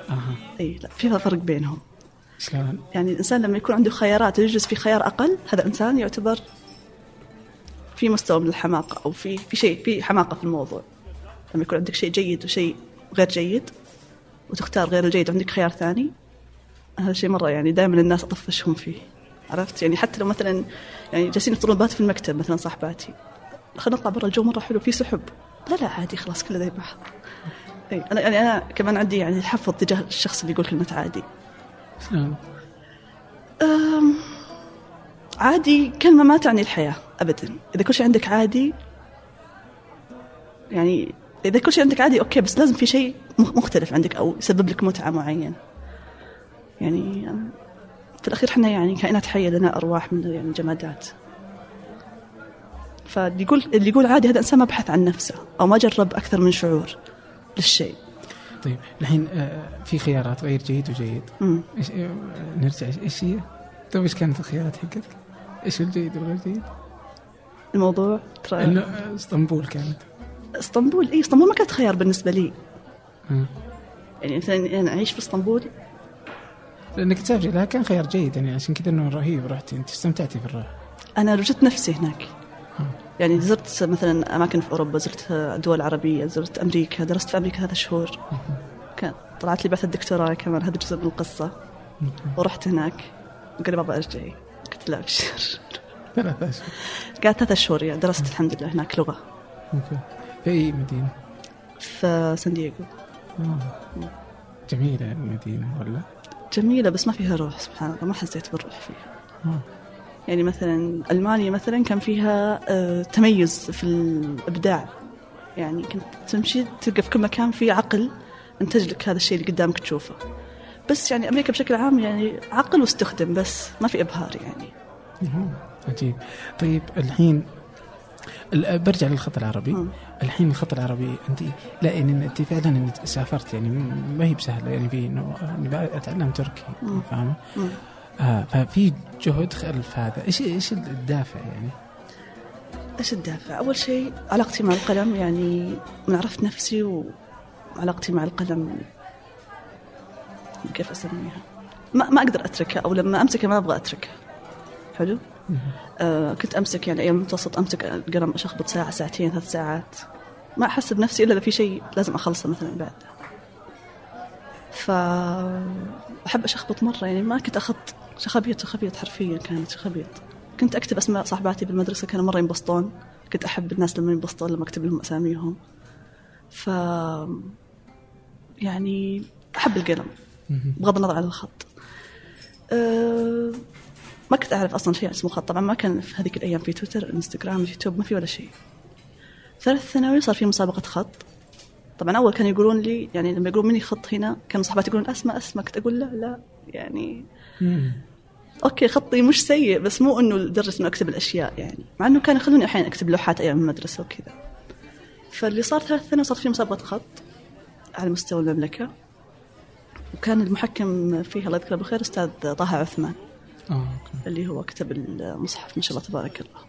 أها. أي لا في فرق بينهم. شلون؟ يعني الإنسان لما يكون عنده خيارات ويجلس في خيار أقل هذا إنسان يعتبر في مستوى من الحماقة أو في في شيء في حماقة في الموضوع. لما يكون عندك شيء جيد وشيء غير جيد وتختار غير الجيد وعندك خيار ثاني هذا شيء مرة يعني دائما الناس أطفشهم فيه. عرفت؟ يعني حتى لو مثلا يعني جالسين يفطرون بات في المكتب مثلا صاحباتي. خلينا نطلع برا الجو مرة حلو في سحب. لا لا عادي خلاص كله زي بعض إي أنا يعني أنا كمان عندي يعني حفظ تجاه الشخص اللي يقول كلمة عادي؟ أم، عادي كلمة ما تعني الحياة أبدا. إذا كل شيء عندك عادي يعني إذا كل شيء عندك عادي أوكي بس لازم في شيء مخ- مختلف عندك أو يسبب لك متعة معينة. يعني في الأخير إحنا يعني كائنات حية لنا أرواح من يعني جمادات فاللي يقول اللي يقول عادي هذا إنسان ما بحث عن نفسه أو ما جرب أكثر من شعور للشيء طيب الحين آه، في خيارات غير جيد وجيد مم. إيش آه، نرجع إيش- إيش هي؟ طيب إيش كانت الخيارات حقتك؟ إيش الجيد والغير جيد؟ الموضوع ترى إنه إسطنبول كانت إسطنبول اي إسطنبول ما كانت خيار بالنسبة لي آه. يعني مثلا أنا أعيش في إسطنبول لأنك تسافري لها كان خيار جيد يعني عشان كذا إنه رهيب رحتي أنت. استمتعتي في الراحه أنا وجدت نفسي هناك. يعني زرت مثلا أماكن في أوروبا زرت دول عربية زرت أمريكا درست في أمريكا ثلاث شهور كان طلعت لي بعث الدكتوراه كمان هذا جزء من القصة. ورحت هناك. وقال بابا أرجعي. قلت لا ابشر ثلاث اشهر قعدت ثلاث شهور يعني درست الحمد لله هناك لغة. في أي مدينة؟ في سان دييغو. آه. جميلة المدينة ولا؟ جميلة بس ما فيها روح سبحان الله ما حسيت بالروح فيها آه. يعني مثلا ألمانيا مثلا كان فيها آه، تميز في الإبداع يعني كنت تمشي تلقى في كل مكان في عقل انتج لك هذا الشيء اللي قدامك تشوفه بس يعني أمريكا بشكل عام يعني عقل واستخدم بس ما في إبهار يعني. عجيب طيب الحين ال- برجع للخط العربي مم. الحين الخط العربي أنت لا يعني أنت فعلا أنت سافرت يعني ما هي بسهله يعني في انه بقى أتعلم تركي مم. فاهمة؟ آه ففي جهد خلف هذا إيش إيش الدافع يعني؟ إيش الدافع؟ أول شيء علاقتي مع القلم يعني من عرفت نفسي وعلاقتي مع القلم كيف أسميها؟ ما ما أقدر أتركها أو لما أمسكها ما أبغى أتركها. حلو؟ آه كنت أمسك يعني أيام المتوسط أمسك القلم اشخبط ساعة ساعتين ثلاث ساعات ما احس بنفسي إلا إذا في شيء لازم أخلصه مثلا بعد. ف أحب اشخبط مرة يعني ما كنت اخط شخبيط شخبيط حرفيا كانت شخبيط. كنت أكتب أسماء صاحباتي بالمدرسة كانوا مرة ينبسطون كنت أحب الناس لما ينبسطون لما أكتب لهم أساميهم ف يعني أحب القلم. بغض النظر عن الخط أه ما كنت أعرف أصلا شيء اسمه خط طبعا ما كان في هذيك الأيام في تويتر إنستغرام يوتيوب ما في ولا شيء. ثالث ثانوي صار في مسابقة خط. طبعا أول كانوا يقولون لي يعني لما يقولون مني خط هنا كانوا صحباتي يقولون أسمع أسمع. كنت أقول لا لا. يعني. أوكي خطي مش سيء بس مو إنه لدرجة إنه أكتب الأشياء يعني. مع إنه كانوا يخلوني أحيانا أكتب لوحات أيام المدرسة وكذا. فاللي صار ثالث ثانوي صار في مسابقة خط على مستوى المملكة. وكان المحكم فيها الله يذكره بالخير أستاذ طه عثمان. آه أوكي. اللي هو كتب المصحف ما شاء الله تبارك الله.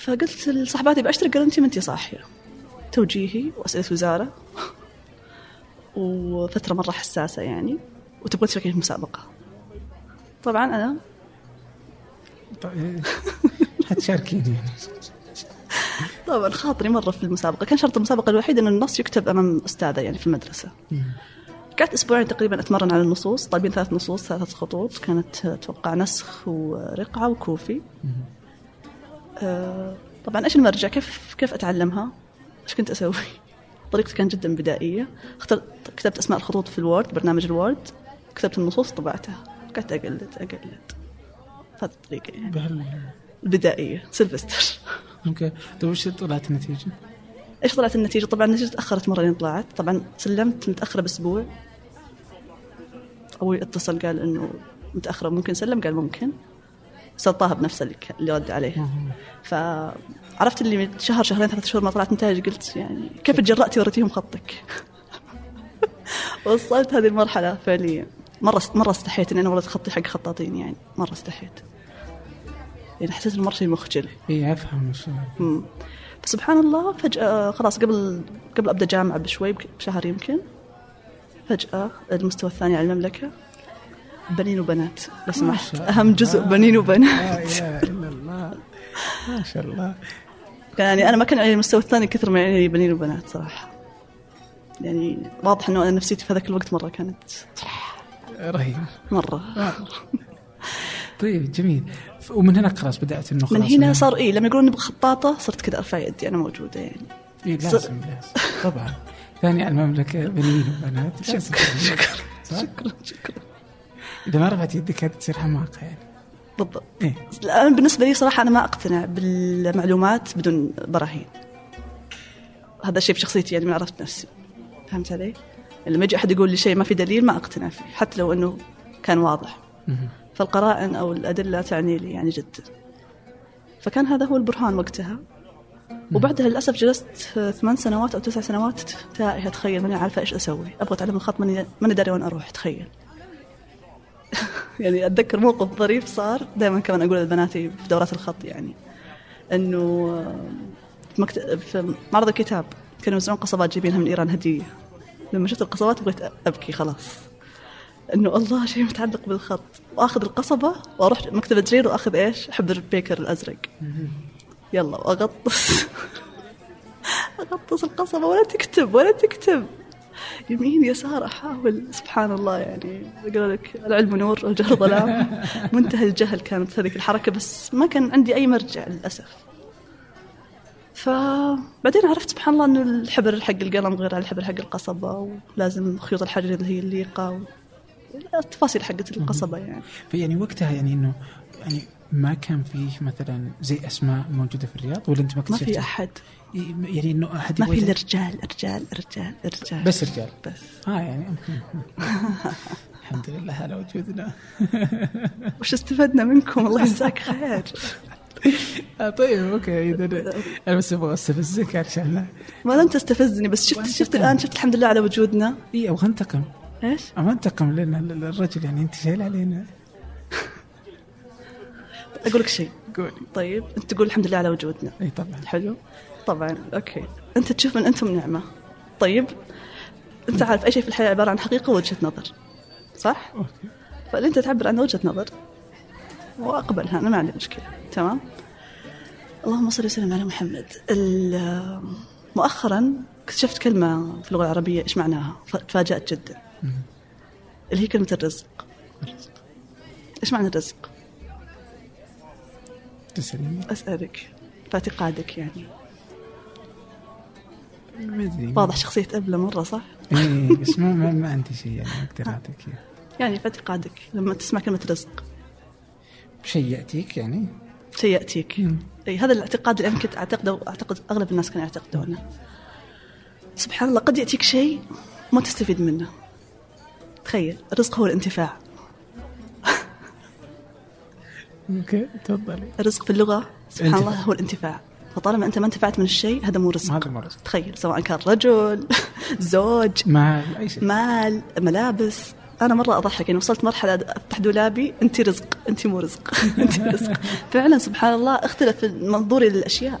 فقلت لصاحباتي بأشترك قالوا انت ما انت صاحية. توجيهي وأسئلة وزارة. وفترة مرة حساسة يعني. وتبغى تشاركين في المسابقة. طبعا أنا طيب حتشاركيني. يعني طبعا خاطري مرة في المسابقة. كان شرط المسابقة الوحيد انه النص يكتب أمام أستاذة يعني في المدرسة. مم. قعدت أسبوعين تقريبا أتمرن على النصوص. طالبين ثلاث نصوص ثلاث خطوط. كانت أتوقع نسخ ورقعه وكوفي. آه، طبعا إيش المرجع؟ كيف كيف أتعلمها؟ إيش كنت أسوي؟ طريقتي كانت جدا بدائية. اخترت كتبت أسماء الخطوط في ال Word برنامج ال Word. كتبت النصوص طبعتها. قعدت أقلد أقلد. هذه الطريقة يعني. بهال البدائية سيلفستر. أوكي. طيب وش طلعت النتيجة؟ إيش طلعت النتيجة؟ طبعا النتيجة تأخرت مرة لين طلعت. طبعا سلمت متأخرة بأسبوع. أبوي اتصل قال إنه متأخرة ممكن سلم؟ قال ممكن. طه بنفسه اللي, رد عليه. فعرفت اللي من شهر شهرين ثلاث شهور ما طلعت نتائج قلت يعني كيف تجرأتي وريتيهم خطك؟ وصلت هذه المرحلة فعليا. مرة مرة استحيت إني أنا ولد خطي حق خطاطين يعني. مرة استحيت. يعني حسيت إنه مرة شيء مخجل وش مم. فسبحان الله فجأة خلاص قبل قبل أبدأ جامعة بشوي بشهر يمكن. فجأة المستوى الثاني على المملكة بنين وبنات لو سمحت. أهم جزء. بنين وبنات. لا إلا الله. ما شاء الله. يعني أنا ما كان علي المستوى الثاني كثر ما يعني بنين وبنات صراحة. يعني واضح إنه أنا نفسيتي في هذاك الوقت مرة كانت رهيب. مرة. طيب جميل. ومن هناك خلاص بدأت إنه من خلاص هنا إنه- صار إيه لما يقولون نبغى خطاطة صرت كذا أرفع يدي أنا موجودة يعني. إيه لازم لازم. طبعا. ثاني على المملكة بنين وبنات. لازم. صح؟ شكرا شكرا إذا ما رفعت يدك هذه تصير حماقة يعني. بالضبط. إيه. الآن بالنسبة لي صراحة أنا ما أقتنع بالمعلومات بدون براهين. هذا الشيء في شخصيتي يعني من عرفت نفسي. فهمت علي؟ لما يجي أحد يقول لي شيء ما في دليل ما أقتنع فيه حتى لو إنه كان واضح. فالقرائن أو الأدلة تعني لي يعني جدا فكان هذا هو البرهان وقتها. وبعدها للأسف جلست ثمان سنوات أو تسع سنوات تائهة تخيل ماني عارفة إيش أسوي. أبغى أتعلم الخط ماني ماني داري وين أروح تخيل. يعني أتذكر موقف ظريف صار. دائما كمان أقول لبناتي في دورات الخط يعني إنه في, مكت... في معرض الكتاب كانوا يوزعون قصبات جايبينها من إيران هدية. لما شفت القصبات بغيت أبكي خلاص. إنه الله شيء متعلق بالخط. وآخذ القصبة وأروح مكتبة جرير وأخذ إيش؟ حبر بيكر الأزرق. يلا واغطس أغطس القصبة ولا تكتب ولا تكتب. يمين يسار أحاول. سبحان الله يعني يقول لك العلم نور والجهل ظلام. منتهى الجهل كانت هذيك الحركة بس ما كان عندي أي مرجع للأسف. فبعدين عرفت سبحان الله إنه الحبر حق القلم غير عن الحبر حق القصبة ولازم خيوط الحجر اللي هي الليقه و... التفاصيل حقت القصبة يعني. فيعني وقتها يعني إنه يعني ما كان فيه مثلا زي أسماء موجودة في الرياض؟ ولا أنت ما كنت ما في؟ أحد. يعني إنه أحد ما في إلا رجال رجال رجال رجال. بس رجال. بس. آه يعني. الحمد لله على وجودنا. وش استفدنا منكم؟ الله يجزاك خير. آه طيب أوكي إذا أنا بس أبغى استفزك عشان ما لم تستفزني بس شفت شفت؟ الآن شفت الحمد لله على وجودنا. إي أبغى انتقم إيش؟ أبغى انتقم لنا الرجل يعني أنت شايل علينا أقول لك شيء. قولي. طيب أنت تقول الحمد لله على وجودنا. إي طبعا. حلو. طبعا أوكي. أنت تشوف من أنتم نعمة. طيب أنت عارف أي شيء في الحياة عبارة عن حقيقة ووجهة نظر صح؟ أوكي. فاللي أنت تعبر عن وجهة نظر واقبلها أنا ما عندي مشكلة. تمام؟ اللهم صل وسلم على محمد. مؤخرا اكتشفت كلمة في اللغة العربية إيش معناها؟ تفاجات جدا. اللي هي كلمة الرزق. إيش معنى الرزق؟ تسأليني أسألك في اعتقادك يعني. ما أدري. واضح شخصية ابله مره صح؟ اي بس ما, ما, ما عندي شيء يعني إياه. يعني في اعتقادك لما تسمع كلمة رزق. شيء يأتيك يعني؟ شيء يأتيك. إي هذا الاعتقاد اللي أنا كنت أعتقده واعتقد أغلب الناس كانوا يعتقدونه. سبحان الله قد يأتيك شيء وما تستفيد منه. تخيل الرزق هو الانتفاع. أوكي تفضلي. الرزق في اللغة سبحان انتفاع. الله هو الانتفاع. فطالما أنت ما انتفعت من الشيء هذا مو رزق. هذا مو رزق. تخيل سواء كان رجل زوج ما أي شيء. مال ملابس. أنا مرة أضحك يعني وصلت مرحلة أفتح دولابي انت رزق انت مو رزق. انت رزق. فعلا سبحان الله اختلف منظوري للاشياء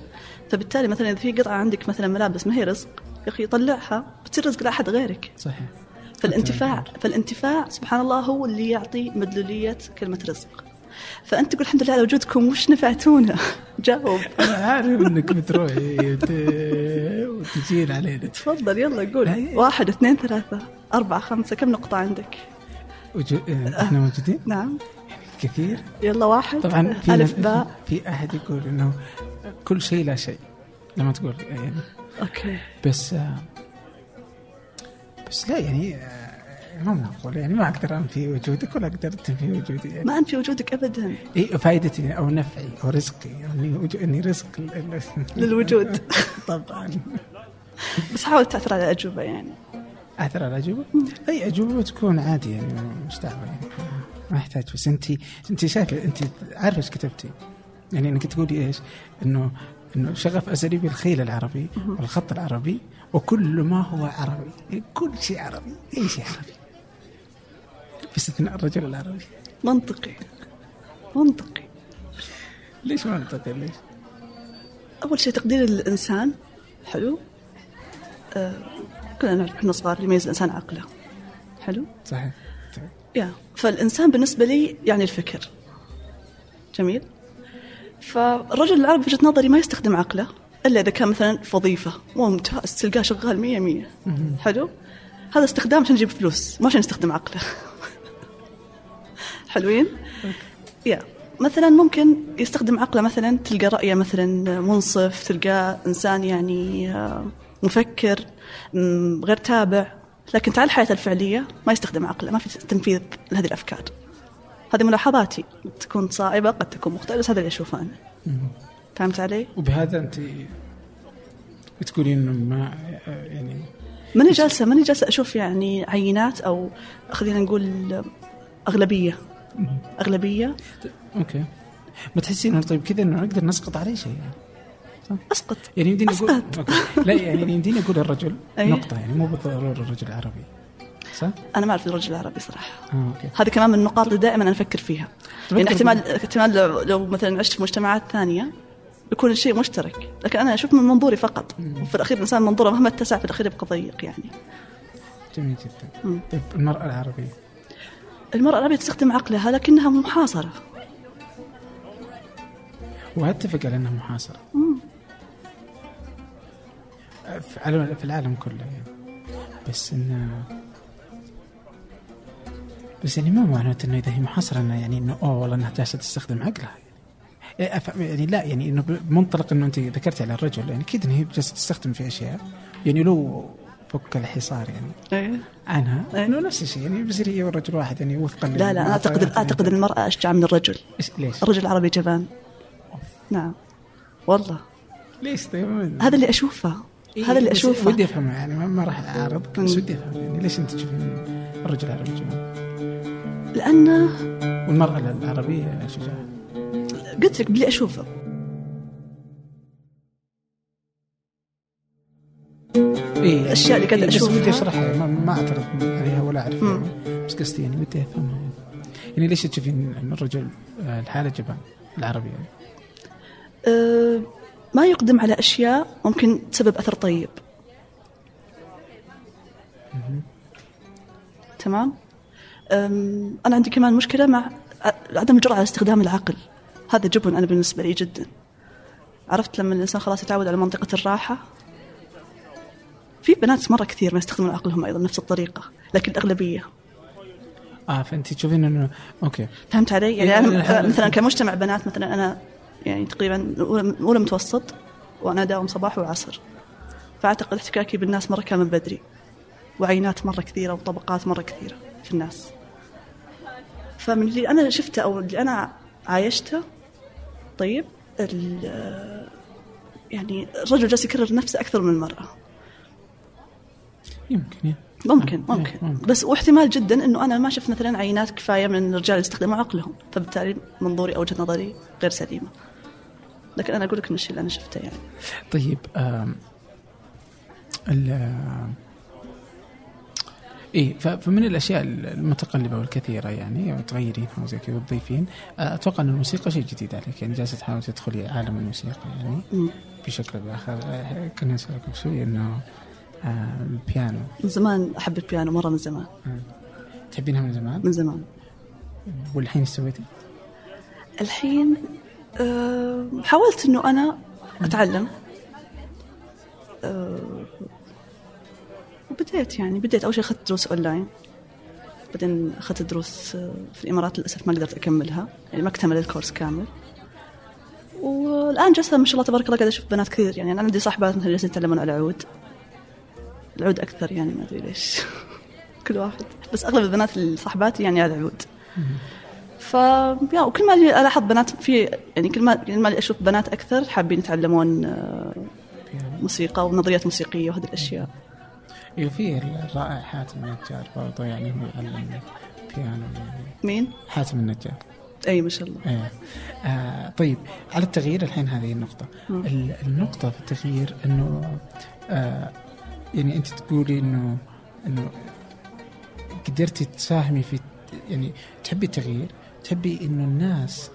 فبالتالي مثلا إذا في قطعة عندك مثلا ملابس ما هي رزق يا أخي طلعها بتصير رزق لأحد غيرك. صحيح. فالانتفاع فالانتفاع سبحان الله هو اللي يعطي مدلولية كلمة رزق. فأنت تقول الحمد لله على وجودكم وش نفعتونا؟ جاوب. أنا عارف إنك بتروحي وت... وتجين علينا. تفضل يلا لا، قول هي- واحد اثنين ثلاثة أربعة خمسة كم نقطة عندك؟ وجو... آه، إحنا موجودين؟ نعم. كثير. يلا واحد طبعا في ألف ناس- باء. في أحد يقول إنه كل شيء لا شيء لما تقول يعني. أوكي. بس آه، بس لا يعني ما معقول يعني ما أقدر أنفي وجودك ولا أقدر تنفي وجودي يعني ما أنفي وجودك أبدا إيه فائدتي أو نفعي أو رزقي اني وجو- اني رزق ل- ل- للوجود. طبعا بس حاول تعثر على أجوبة يعني أثر على الأجوبة؟ أي أجوبة تكون عادي يعني مش دعوه يعني ما يحتاج بس انت انت شايفة انت عارفة إيش كتبتي؟ يعني إنك تقولي إيش؟ إنه إنه شغف ازلي بالخيل العربي والخط العربي وكل ما هو عربي يعني كل شيء عربي أي شيء عربي باستثناء الرجل العربي منطقي. منطقي. ليش منطقي؟ ليش؟ أول شيء تقدير الإنسان. حلو. آه كلنا نعرف إحنا صغار يميز الإنسان عقله. حلو؟ صحيح. طيب. يا فالإنسان بالنسبة لي يعني الفكر. جميل. فالرجل العربي في وجهة نظري ما يستخدم عقله إلا إذا كان مثلا في وظيفة. ممتاز. تلقاه شغال مية مية. حلو؟ هذا استخدام عشان يجيب فلوس ما عشان يستخدم عقله. حلوين. يا. مثلا ممكن يستخدم عقله مثلا تلقى رأيه مثلا منصف تلقاه إنسان يعني آه، مفكر غير تابع. لكن تعال الحياة الفعلية ما يستخدم عقله ما في تنفيذ لهذه الأفكار. هذه ملاحظاتي. قد تكون صائبة قد تكون مختلفة بس هذا اللي أشوفه أنا. فهمت علي؟ وبهذا أنت بتقولين إنه ما يعني ماني جالسة ماني جالسة أشوف يعني عينات أو خلينا نقول أغلبية. أغلبية. أوكي. ما تحسين طيب كذا إنه نقدر نسقط عليه شيء يعني؟ أسقط. يعني يمديني أقول أسقط. أوكي. لا يعني يمديني أقول الرجل أي. نقطة يعني مو بالضرورة الرجل العربي. صح؟ أنا ما أعرف الرجل العربي صراحة. آه أوكي. هذه كمان من النقاط اللي دائما أنا أفكر فيها. طب يعني احتمال احتمال لو, لو مثلا عشت في مجتمعات ثانية يكون الشيء مشترك. لكن أنا أشوف من منظوري فقط. وفي الأخير الإنسان منظوره مهما اتسع في الأخير يبقى ضيق يعني. جميل جدا. مم. طيب المرأة العربية تستخدم عقلها لكنها محاصرة. واتفق على إنها محاصرة. على- في العالم كله يعني. بس انه بس يعني ما معناته إنه إذا هي محاصرة إنه يعني إنه أوه والله إنها جالسة تستخدم عقلها يعني. أف- يعني لا يعني إنه بمنطلق إنه أنت ذكرتي على الرجل يعني أكيد انه هي جالسة تستخدم في أشياء. يعني لو تفك الحصار يعني. إيه. عنها إيه. إنه نفس الشيء يعني بيصير هي والرجل واحد يعني وفقا لا لا أنا أعتقد أعتقد المرأة أشجع من الرجل. ليش؟ الرجل العربي جبان. نعم. والله. ليش؟ طيب؟ هذا اللي أشوفه. إيه، هذا اللي أشوفه. ودي افهم يعني ما- راح اعارضك بس. ودي افهم يعني ليش أنت تشوفين الرجل العربي جبان؟ لأنه والمرأة العربية شجاعة؟ قلت لك باللي أشوفه. إيه الأشياء اللي قاعدة بس أشوفها. ودي أشرحها ما, ما أعترض عليها ولا أعرف. يعني. بس قصدي يعني ودي افهمها يعني. ليش تشوفين إن الرجل آه، الحالة جبان العربي يعني؟ أه ما يقدم على أشياء ممكن تسبب أثر طيب تمام أنا عندي كمان مشكلة مع عدم الجرأه على استخدام العقل هذا جبن أنا بالنسبة لي جدا عرفت لما الإنسان خلاص يتعود على منطقة الراحة في بنات مرة كثير ما يستخدمون عقلهم أيضا نفس الطريقة لكن الأغلبية. آه فانت تشوفين إنه أوكي. فهمت علي؟ يعني أنا مثلا كمجتمع بنات مثلا أنا يعني تقريبا اولى أولى متوسط وأنا اداوم صباح وعصر. فأعتقد احتكاكي بالناس مرة كان من بدري. وعينات مرة كثيرة وطبقات مرة كثيرة في الناس. فمن اللي أنا شفته أو اللي أنا عايشته طيب يعني الرجل جالس يكرر نفسه أكثر من المراه يمكن. ممكن ممكن. بس واحتمال جدا إنه أنا ما شفت مثلا عينات كفاية من الرجال يستخدموا عقلهم فبالتالي منظوري أو وجهة نظري غير سليمة لكن أنا أقول لك من الشيء اللي أنا شفته يعني طيب ال إيه فمن الأشياء المتقلبة والكثيرة يعني تغيرينها وزي كذا وتضيفين آه، أتوقع إن الموسيقى شيء جديد عليك يعني جالسة تحاول تدخلي عالم الموسيقى يعني. بشكل أو بآخر آه، كنا نسال قبل شوي إنه البيانو من زمان أحب البيانو مرة من زمان. آه، تحبينها من زمان؟ من زمان. والحين إيش سويتي؟ الحين أه حاولت إنه أنا أتعلم. أه وبديت يعني بديت أول شيء أخذت دروس أونلاين. بعدين أخذت دروس آه، في الإمارات للأسف ما قدرت أكملها. يعني ما اكتمل الكورس كامل. والآن جالسة ما شاء الله تبارك الله قاعدة أشوف بنات كثير. يعني أنا عندي صاحبات مثلا جالسين يتعلمون على العود. العود أكثر يعني ما أدري ليش. كل واحد. بس أغلب البنات اللي صاحباتي يعني على العود ف يا وكل ما ألاحظ بنات في يعني كل ما كل ما أشوف بنات أكثر حابين يتعلمون آه، موسيقى ونظريات موسيقية وهذه الأشياء. أيوه في الرائع حاتم النجار برضه يعني هو يعلم بيانو يعني. مين؟ حاتم النجار. أي ما شاء الله. إيه. آه طيب على التغيير الحين هذه النقطة. مم. النقطة في التغيير إنه آه يعني أنت تقولي انه إنه قدرتي تساهمي في يعني تحبي التغيير تحبي إنه الناس.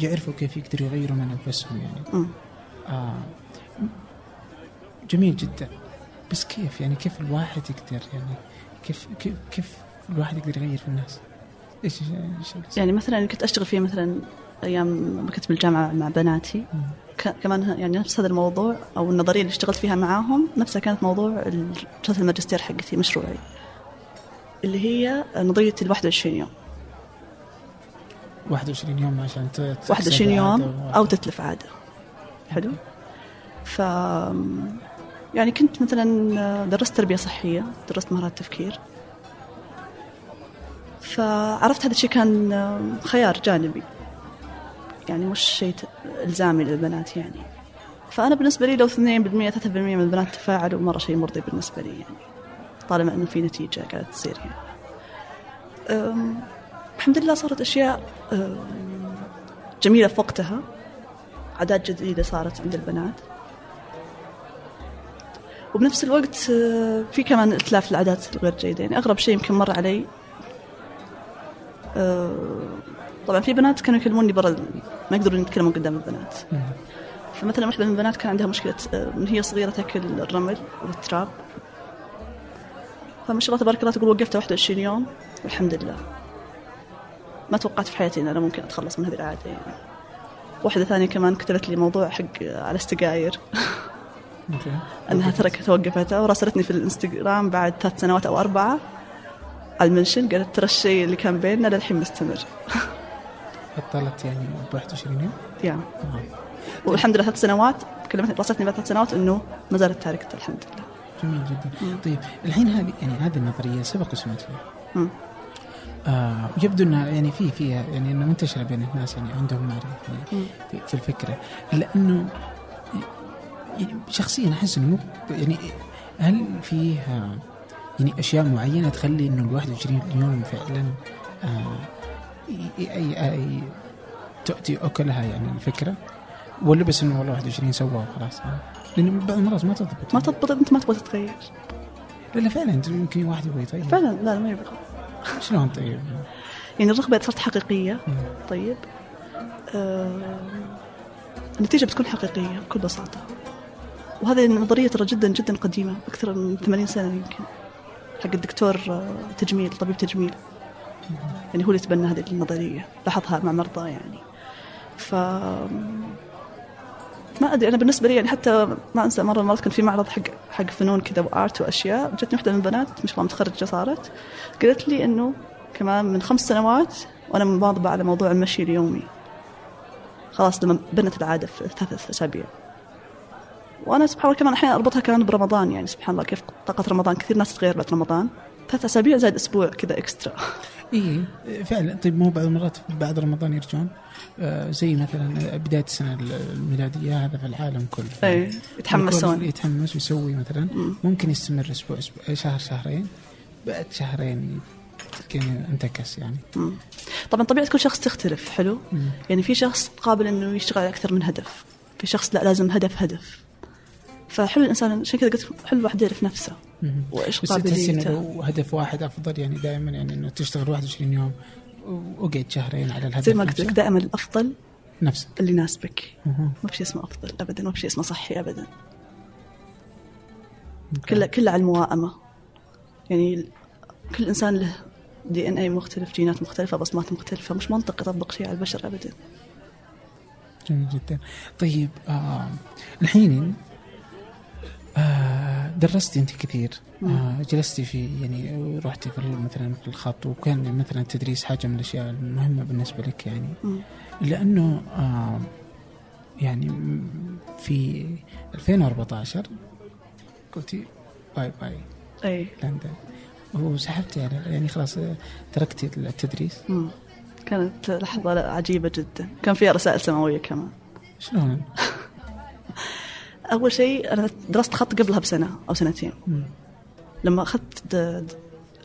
يعرفوا كيف يقدروا يغيروا من أنفسهم يعني. آه جميل جدا. بس كيف يعني؟ كيف الواحد يقدر يعني؟ كيف كيف كيف الواحد يقدر يغير في الناس؟ إيش يعني مثلا كنت أشتغل فيه مثلا أيام ما كنت بالجامعة مع بناتي. كمان يعني نفس هذا الموضوع أو النظرية اللي اشتغلت فيها معاهم نفسها كانت موضوع رساله الماجستير حقتي مشروعي اللي هي نظرية ال 21 يوم. 21 يوم عشان ت- تكسب 21 يوم أو تتلف عادة. حلو؟ ف يعني كنت مثلا درست تربية صحية درست مهارات تفكير فعرفت هذا الشيء كان خيار جانبي. يعني مش شيء إلزامي للبنات يعني. فأنا بالنسبة لي لو 2% 3% من البنات تفاعلوا مرة شيء مرضي بالنسبة لي يعني طالما إنه في نتيجة قاعدة تصير يعني. الحمد لله صارت أشياء جميلة في وقتها عادات جديدة صارت عند البنات. وبنفس الوقت آه، في كمان إتلاف العادات الغير جيدة يعني أغرب شيء يمكن مر علي آه، طبعا في بنات كانوا يكلموني برا ما يقدرون يتكلمون قدام البنات. فمثلا واحدة من البنات كان عندها مشكلة آه، من هي صغيرة تأكل الرمل والتراب. فما شاء الله تبارك الله تقول وقفتها 21 يوم والحمد لله. ما توقعت في حياتي إن أنا ممكن أتخلص من هذه العادة يعني. واحدة ثانية كمان كتبت لي موضوع حق آه، على السجاير. أنها تركت وقفتها وراسلتني في الإنستغرام بعد ثلاث سنوات أو أربعة على المنشن قالت ترى الشيء اللي كان بيننا للحين مستمر. بطلت يعني ب 21 يوم. يعني آه. والحمد لله ثلاث سنوات كلمتني راسلتني بعد ثلاث سنوات إنه ما زالت تاركته الحمد لله. جميل جدا. طيب الحين هذه يعني هذه النظرية سبق وسمعت فيها. مم. آه ويبدو انها يعني في فيها يعني إنه منتشرة بين الناس يعني عندهم معرفة في, مم. في, في الفكرة. الا انه يعني شخصيا أحس إنه مو يعني هل فيه يعني أشياء معينة تخلي إنه ال 21 يوم فعلا آه تؤتي أكلها يعني الفكرة ولا بس إنه والله 21 سوى وخلاص. لأن بعض المرات ما تضبط ما تضبط أنت ما تبغى تتغير لا لا فعلا أنت ممكن واحد يبغى يطيب فعلا لا ما يبغى شلون طيب؟ يعني الرغبة صارت حقيقية مم. طيب آه النتيجة بتكون حقيقية بكل بساطة وهذه النظرية ترى جدا جدا قديمة أكثر من 80 سنة يمكن حق الدكتور آه، تجميل طبيب تجميل يعني هو اللي تبنى هذه النظرية لاحظها مع مرضى يعني. ف ما أدري أنا بالنسبة لي يعني حتى ما أنسى مرة مرات كان في معرض حق حق فنون كذا وآرت وأشياء. جتني واحدة من البنات ما شاء الله متخرجة صارت. قالت لي إنه كمان من خمس سنوات وأنا مواظبة على موضوع المشي اليومي. خلاص لما بنت العادة في ثلاث أسابيع. وأنا سبحان الله كمان أحيانا أربطها كمان برمضان يعني سبحان الله كيف طاقة رمضان كثير ناس تتغير بعد رمضان. ثلاث أسابيع زائد أسبوع كذا إكسترا. اي فعلا. طيب مو بعض المرات بعد رمضان يرجعون. آه زي مثلا بداية السنة الميلادية هذا في العالم كله. اي يتحمسون. يتحمس ويسوي مثلا. مم. ممكن يستمر أسبوع أسبوع شهر شهرين. بعد شهرين كان انتكس يعني. مم. طبعا طبيعة كل شخص تختلف حلو؟ مم. يعني في شخص قابل إنه يشتغل على أكثر من هدف. في شخص لا لازم هدف هدف. فحلو الإنسان عشان كذا قلت حلو الواحد يعرف نفسه. وإيش قابليته؟ هدف واحد أفضل يعني دائما يعني إنه تشتغل 21 يوم واقعد شهرين على الهدف زي ما قلت لك. دائما الأفضل نفسه. اللي يناسبك. ما في شيء اسمه أفضل ابدا ما في شيء اسمه صحي ابدا. كله كله على المواءمة. يعني كل إنسان له دي ان اي مختلف جينات مختلفة بصمات مختلفة مش منطق يطبق شيء على البشر ابدا. جميل جدا. طيب آه الحين درستي انت كثير. آه جلستي في يعني رحتي في مثلا في الخط وكان مثلا التدريس حاجة من الأشياء المهمة بالنسبة لك يعني. لأنه آه يعني في 2014 قلتي bye bye إي. لندن. وسحبتي على يعني خلاص آه، تركتي التدريس. مم. كانت لحظة عجيبة جدا. كان فيها رسائل سماوية كمان. شلون؟ أول شيء أنا درست خط قبلها بسنة أو سنتين. مم. لما أخذت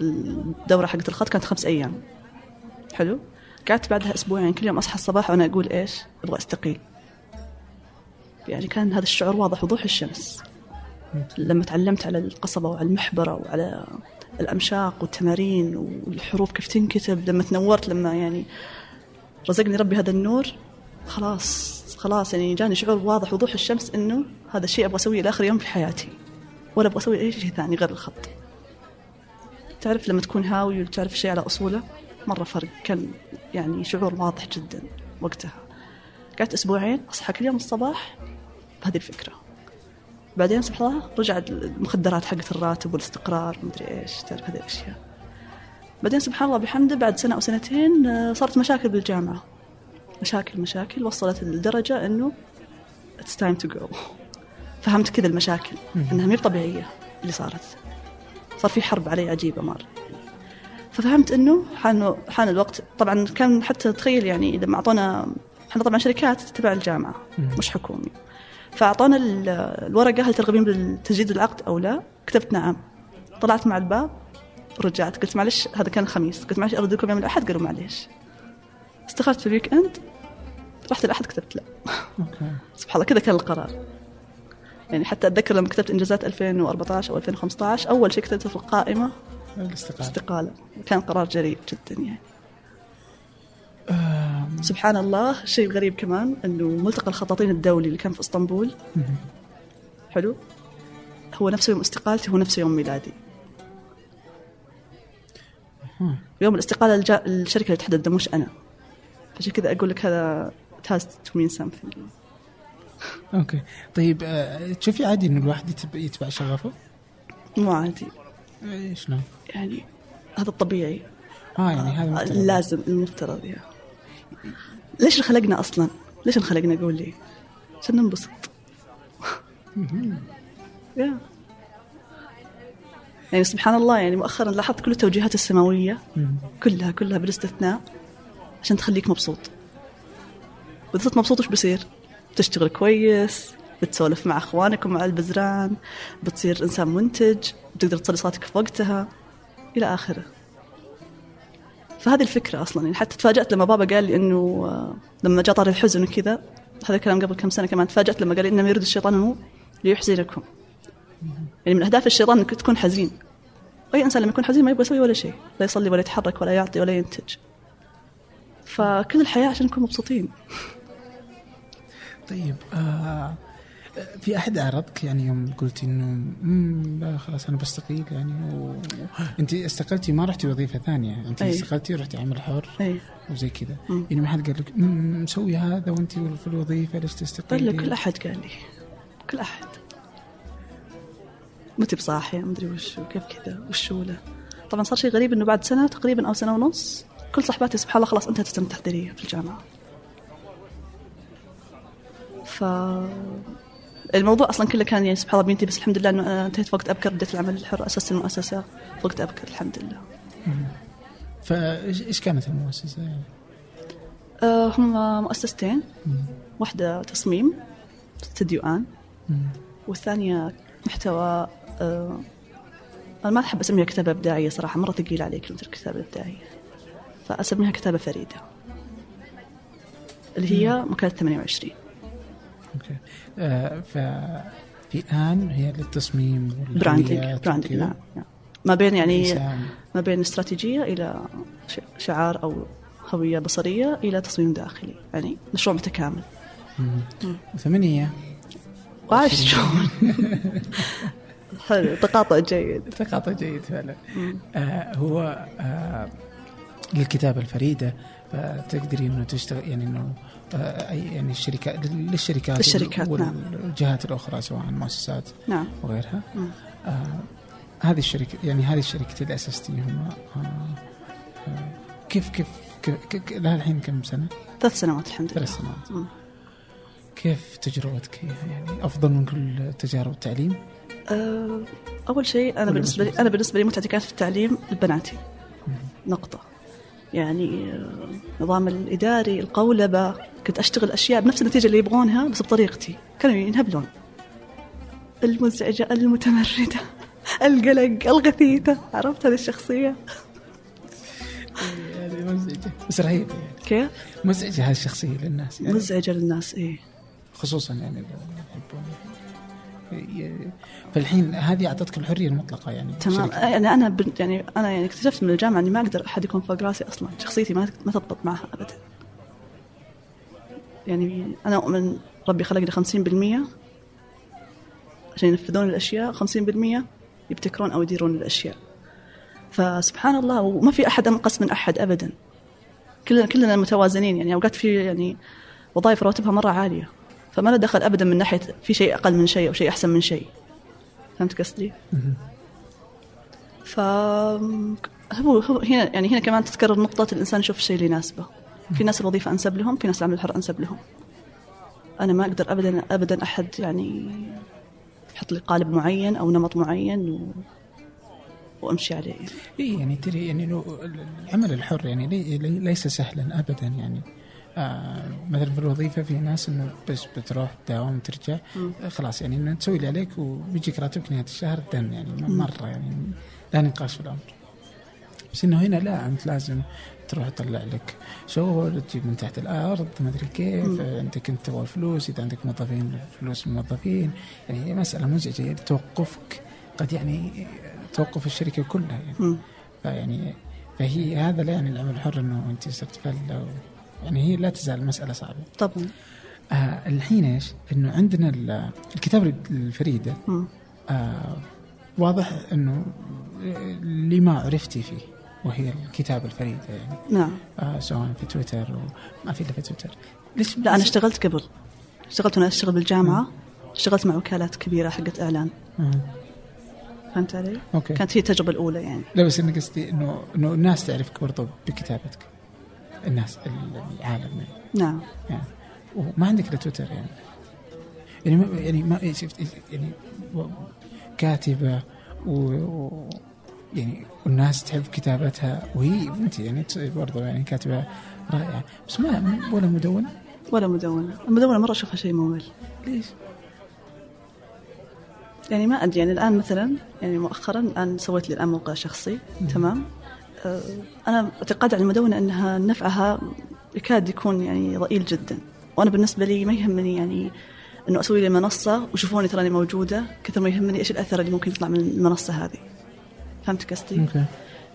الدورة حقت الخط كانت خمس أيام. حلو؟ قعدت بعدها أسبوعين كل يوم أصحى الصباح وأنا أقول إيش؟ أبغى أستقيل. يعني كان هذا الشعور واضح وضوح الشمس. لما تعلمت على القصبة وعلى المحبرة وعلى الأمشاق والتمارين والحروف كيف تنكتب لما تنورت لما يعني رزقني ربي هذا النور خلاص خلاص يعني جاني شعور واضح وضوح الشمس إنه هذا الشيء أبغى أسويه لآخر يوم في حياتي ولا أبغى أسوي أي شيء ثاني غير الخط. تعرف لما تكون هاوي وتعرف شيء على أصوله مرة فرق. كان يعني شعور واضح جدا وقتها. قعدت أسبوعين اصحى كل يوم الصباح بهذه الفكرة. بعدين سبحان الله رجعت المخدرات حقت الراتب والاستقرار مدري إيش تعرف هذه الأشياء. بعدين سبحان الله بحمده بعد سنة أو سنتين آه، صارت مشاكل بالجامعة. مشاكل مشاكل وصلت لدرجة إنه it's time to go فهمت كذا المشاكل إنها مي طبيعية اللي صارت. صار في حرب علي عجيبة مرة. ففهمت إنه حان حان الوقت طبعا كان حتى تخيل يعني لما اعطونا إحنا طبعا شركات تبع الجامعة مش حكومي. فأعطونا ال- الورقة هل ترغبين بالتجديد العقد أو لا؟ كتبت نعم. طلعت مع الباب ورجعت قلت معلش هذا كان الخميس قلت معلش أرد لكم يوم الأحد؟ قالوا معليش. استخرت في الويك إند رحت الأحد كتبت لا. سبحان الله كذا كان القرار. يعني حتى أتذكر لما كتبت إنجازات 2014 أو 2015 أول شيء كتبته في القائمة الاستقالة. استقاله كان قرار جريء جدا يعني. آم، سبحان الله شيء غريب كمان إنه ملتقى الخطاطين الدولي اللي كان في إسطنبول. حلو. هو نفس يوم استقالتي هو نفس يوم ميلادي. يوم الاستقالة الجا... الشركة اللي تحدد مش أنا. عشان كذا أقول لك هذا it has to mean something. أوكي طيب آه، تشوفي عادي إنه الواحد يتبع, شغفه؟ مو عادي إيه، شلون؟ يعني هذا الطبيعي آه يعني هذا مفترض. لازم المفترض يا ليش انخلقنا أصلا؟ ليش انخلقنا قول لي؟ عشان ننبسط يا يعني سبحان الله يعني مؤخرا لاحظت كل التوجيهات السماوية. كلها كلها بلا استثناء عشان تخليك مبسوط واذا صرت مبسوط وش بصير؟ بتشتغل كويس بتسولف مع أخوانك ومع البزران بتصير إنسان منتج بتقدر تصلي صلاتك في وقتها إلى آخره. فهذه الفكرة أصلا. يعني حتى تفاجأت لما بابا قال لي إنه آه، لما جاء طار الحزن وكذا هذا الكلام قبل كم سنة كمان تفاجأت لما قال لي انما يريد الشيطان إنه ليحزنكم. يعني من أهداف الشيطان إنك تكون حزين. أي إنسان لما يكون حزين ما يبغى يسوي ولا شيء لا يصلي ولا يتحرك ولا يعطي ولا ينتج. فكل الحياة عشان نكون مبسوطين. طيب آه في أحد عرضك يعني يوم قلتي إنه لا خلاص أنا بستقيل يعني و... أنت استقلتي ما رحتي وظيفة ثانية أنت أي. استقلتي ورحتي عمل حر أي. وزي كذا. يعني ما حد قال لك "مم، مسوي هذا وأنت في الوظيفة ليش تستقيلي قال لي كل أحد قال لي كل أحد. متى بصاحية مدري وش وكيف كذا وشو له. طبعا صار شيء غريب إنه بعد سنة تقريبا أو سنة ونص كل صحباتي سبحان الله خلاص انتهت السنة التحضيرية في الجامعة. ف الموضوع أصلا كله كان يعني سبحان الله بينتهي بس الحمد لله إنه أنا انتهيت وقت أبكر بديت العمل الحر أسست المؤسسة في وقت أبكر الحمد لله. فايش إيش كانت المؤسسة؟ يعني؟ أه هم مؤسستين. مم. واحدة تصميم استديو آن. مم. والثانية محتوى آه أنا ما أحب أسميها كتابة إبداعية صراحة مرة ثقيلة علي كلمة الكتابة الإبداعية فأسميها كتابة فريدة. اللي هي مكالة 28 أوكي آه آن هي للتصميم براندنج براندنج. نعم نعم. ما بين يعني إنسان. ما بين استراتيجية إلى ش- شعار أو هوية بصرية إلى تصميم داخلي يعني مشروع متكامل مم. وثمانية وعايش شلون حلو تقاطع جيد تقاطع جيد فعلا. آه هو آه للكتابة الفريدة فتقدري إنه تشتغل يعني إنه آه أي- يعني الشركات للشركات للشركات، نعم. والجهات الأخرى سواء مؤسسات نعم وغيرها مم. آه هذه الشركة يعني هذه الشركتين اللي اسستيهم آه آه كيف كيف, كيف, لها الحين كم سنة؟ ثلاث سنوات الحمد لله ثلاث سنوات مم. كيف تجربتك يعني أفضل من كل تجارب التعليم؟ أه، أول شيء بالنسبة بس لي بس؟ أنا بالنسبة لي متعتي كانت في التعليم البناتي نقطة يعني النظام الإداري القولبة. كنت أشتغل أشياء بنفس النتيجة اللي يبغونها بس بطريقتي. كانوا ينهبلون. المزعجة المتمردة القلق الغثيثة. عرفت هذه الشخصية؟ هذه مزعجة. بس رهيبة يعني. كيف؟ مزعجة هذه الشخصية للناس يعني. مزعجة للناس إيه. خصوصا يعني اللي يحبون فالحين هذه اعطتك الحريه المطلقة يعني تمام. يعني بن- يعني أنا يعني اكتشفت من الجامعة إني ما أقدر أحد يكون فوق رأسي أصلا. شخصيتي ما ما تضبط معها أبدا. يعني أنا أؤمن ربي خلقني خمسين بالمية عشان ينفذون خمسين بالمية يبتكرون أو يديرون الأشياء. فسبحان الله وما في أحد أنقص من أحد أبدا. كلنا كلنا متوازنين يعني. أوقات في يعني وظائف رواتبها مرة عالية. فما له دخل أبدا من ناحية في شيء أقل من شيء أو شيء أحسن من شيء فهمت قصدي؟ ف هو هنا يعني هنا كمان تتكرر نقطة الإنسان يشوف الشيء اللي يناسبه في ناس الوظيفة أنسب لهم في ناس العمل الحر أنسب لهم أنا ما أقدر أبدا أبدا أحد يعني يحط لي قالب معين أو نمط معين و... وأمشي عليه يعني. اي يعني ترى يعني العمل الحر يعني لي لي ليس سهلا ابدا يعني مثلا في الوظيفة في ناس إنه بس بتروح تداوم ترجع آه خلاص يعني إنه تسوي اللي عليك وبيجيك راتبك نهاية الشهر دن يعني مرة يعني لا نقاش في الأمر. بس إنه هنا لا أنت لازم تروح تطلع لك شغل تجيب من تحت الأرض ما أدري كيف آه، عندك أنت تبغى فلوس إذا عندك موظفين فلوس موظفين يعني هي مسألة مزعجة يعني توقفك قد يعني توقف الشركة كلها يعني. فيعني فهي هذا لا يعني العمل الحر إنه أنت صرت فلة يعني هي لا تزال المساله صعبة. طبعا آه الحين إيش؟ إنه عندنا ال- الكتابه الفريدة مم. آه واضح إنه لما عرفتي فيه وهي الكتابه الفريدة يعني نعم آه سواء في تويتر وما في إلا في تويتر. ليش لا أنا اشتغلت قبل اشتغلت وأنا أشتغل بالجامعة اشتغلت مع وكالات كبيرة حقت إعلان آه. فهمت علي؟ أوكي كانت هي التجربة الأولى يعني لا بس أنا قصدي انه إنه الناس تعرفك برضو بكتابتك. الناس العالم. يعني. نعم. يعني وما عندك إلا تويتر يعني. يعني ما يعني ما شفت يعني كاتبة و... و... يعني والناس تحب كتابتها. وهي أنت يعني برضو يعني كاتبة رائعة. بس ما ولا مدونة؟ ولا مدونة. المدونة مرة أشوفها شيء ممل. ليش؟ يعني ما أدري يعني الآن مثلا يعني مؤخرا الآن سويت لي الآن موقع شخصي تمام؟ آه، أنا اعتقادي على المدونة أنها نفعها يكاد يكون يعني ضئيل جدا. وأنا بالنسبة لي ما يهمني يعني أنه أسوي لي منصة وشوفوني تراني موجودة كثر ما يهمني إيش الأثر اللي ممكن يطلع من المنصة هذه. فهمت قصدي؟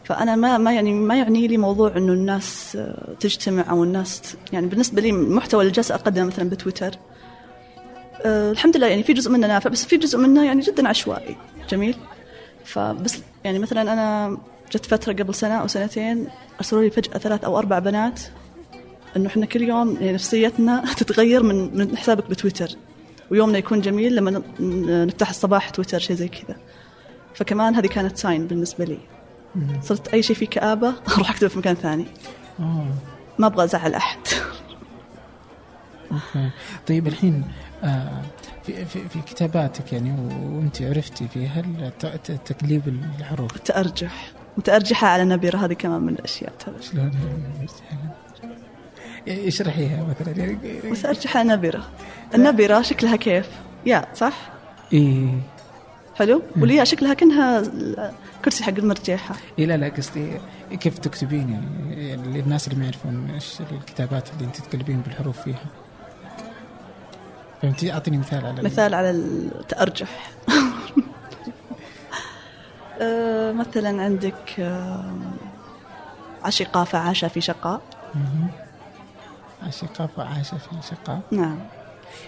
فأنا ما ما يعني ما يعني لي موضوع أنه الناس آه، تجتمع أو الناس يعني بالنسبة لي المحتوى اللي جالسه أقدمه مثلا بتويتر. أه الحمد لله يعني في جزء منه نافع بس في جزء منه يعني جدا عشوائي. جميل؟ فبس يعني مثلا أنا جت فترة قبل سنة أو سنتين أرسلوا لي فجأة ثلاث أو أربع بنات إنه إحنا كل يوم يعني نفسيتنا تتغير من من حسابك بتويتر. ويومنا يكون جميل لما نفتح الصباح تويتر شيء زي كذا. فكمان هذه كانت ساين بالنسبة لي. صرت أي شيء فيه كابه أروح أكتبه في مكان ثاني. آه. ما أبغى أزعل أحد. طيب الحين آه في, في في كتاباتك يعني وأنت عرفتي فيها تقليب الحروف تارجح متأرجحة على نبيرة. هذه كمان من الأشياء. ترى شلون؟ اشرحيها مثلا. متارجحه على نبيرة. النبيرة شكلها كيف؟ يا صح؟ إيه حلو؟ والياء شكلها كأنها كرسي حق المرجيحة. إيه لا لا قصدي كيف تكتبين؟ يعني, يعني الناس اللي ما يعرفون إيش الكتابات اللي أنت تقلبين بالحروف فيها. فهمتي؟ أعطيني مثال على ال- مثال على التأرجح. آه، مثلا عندك آه، عشقا فعاش في شقاء. عشقاء فعاش في شقاء نعم.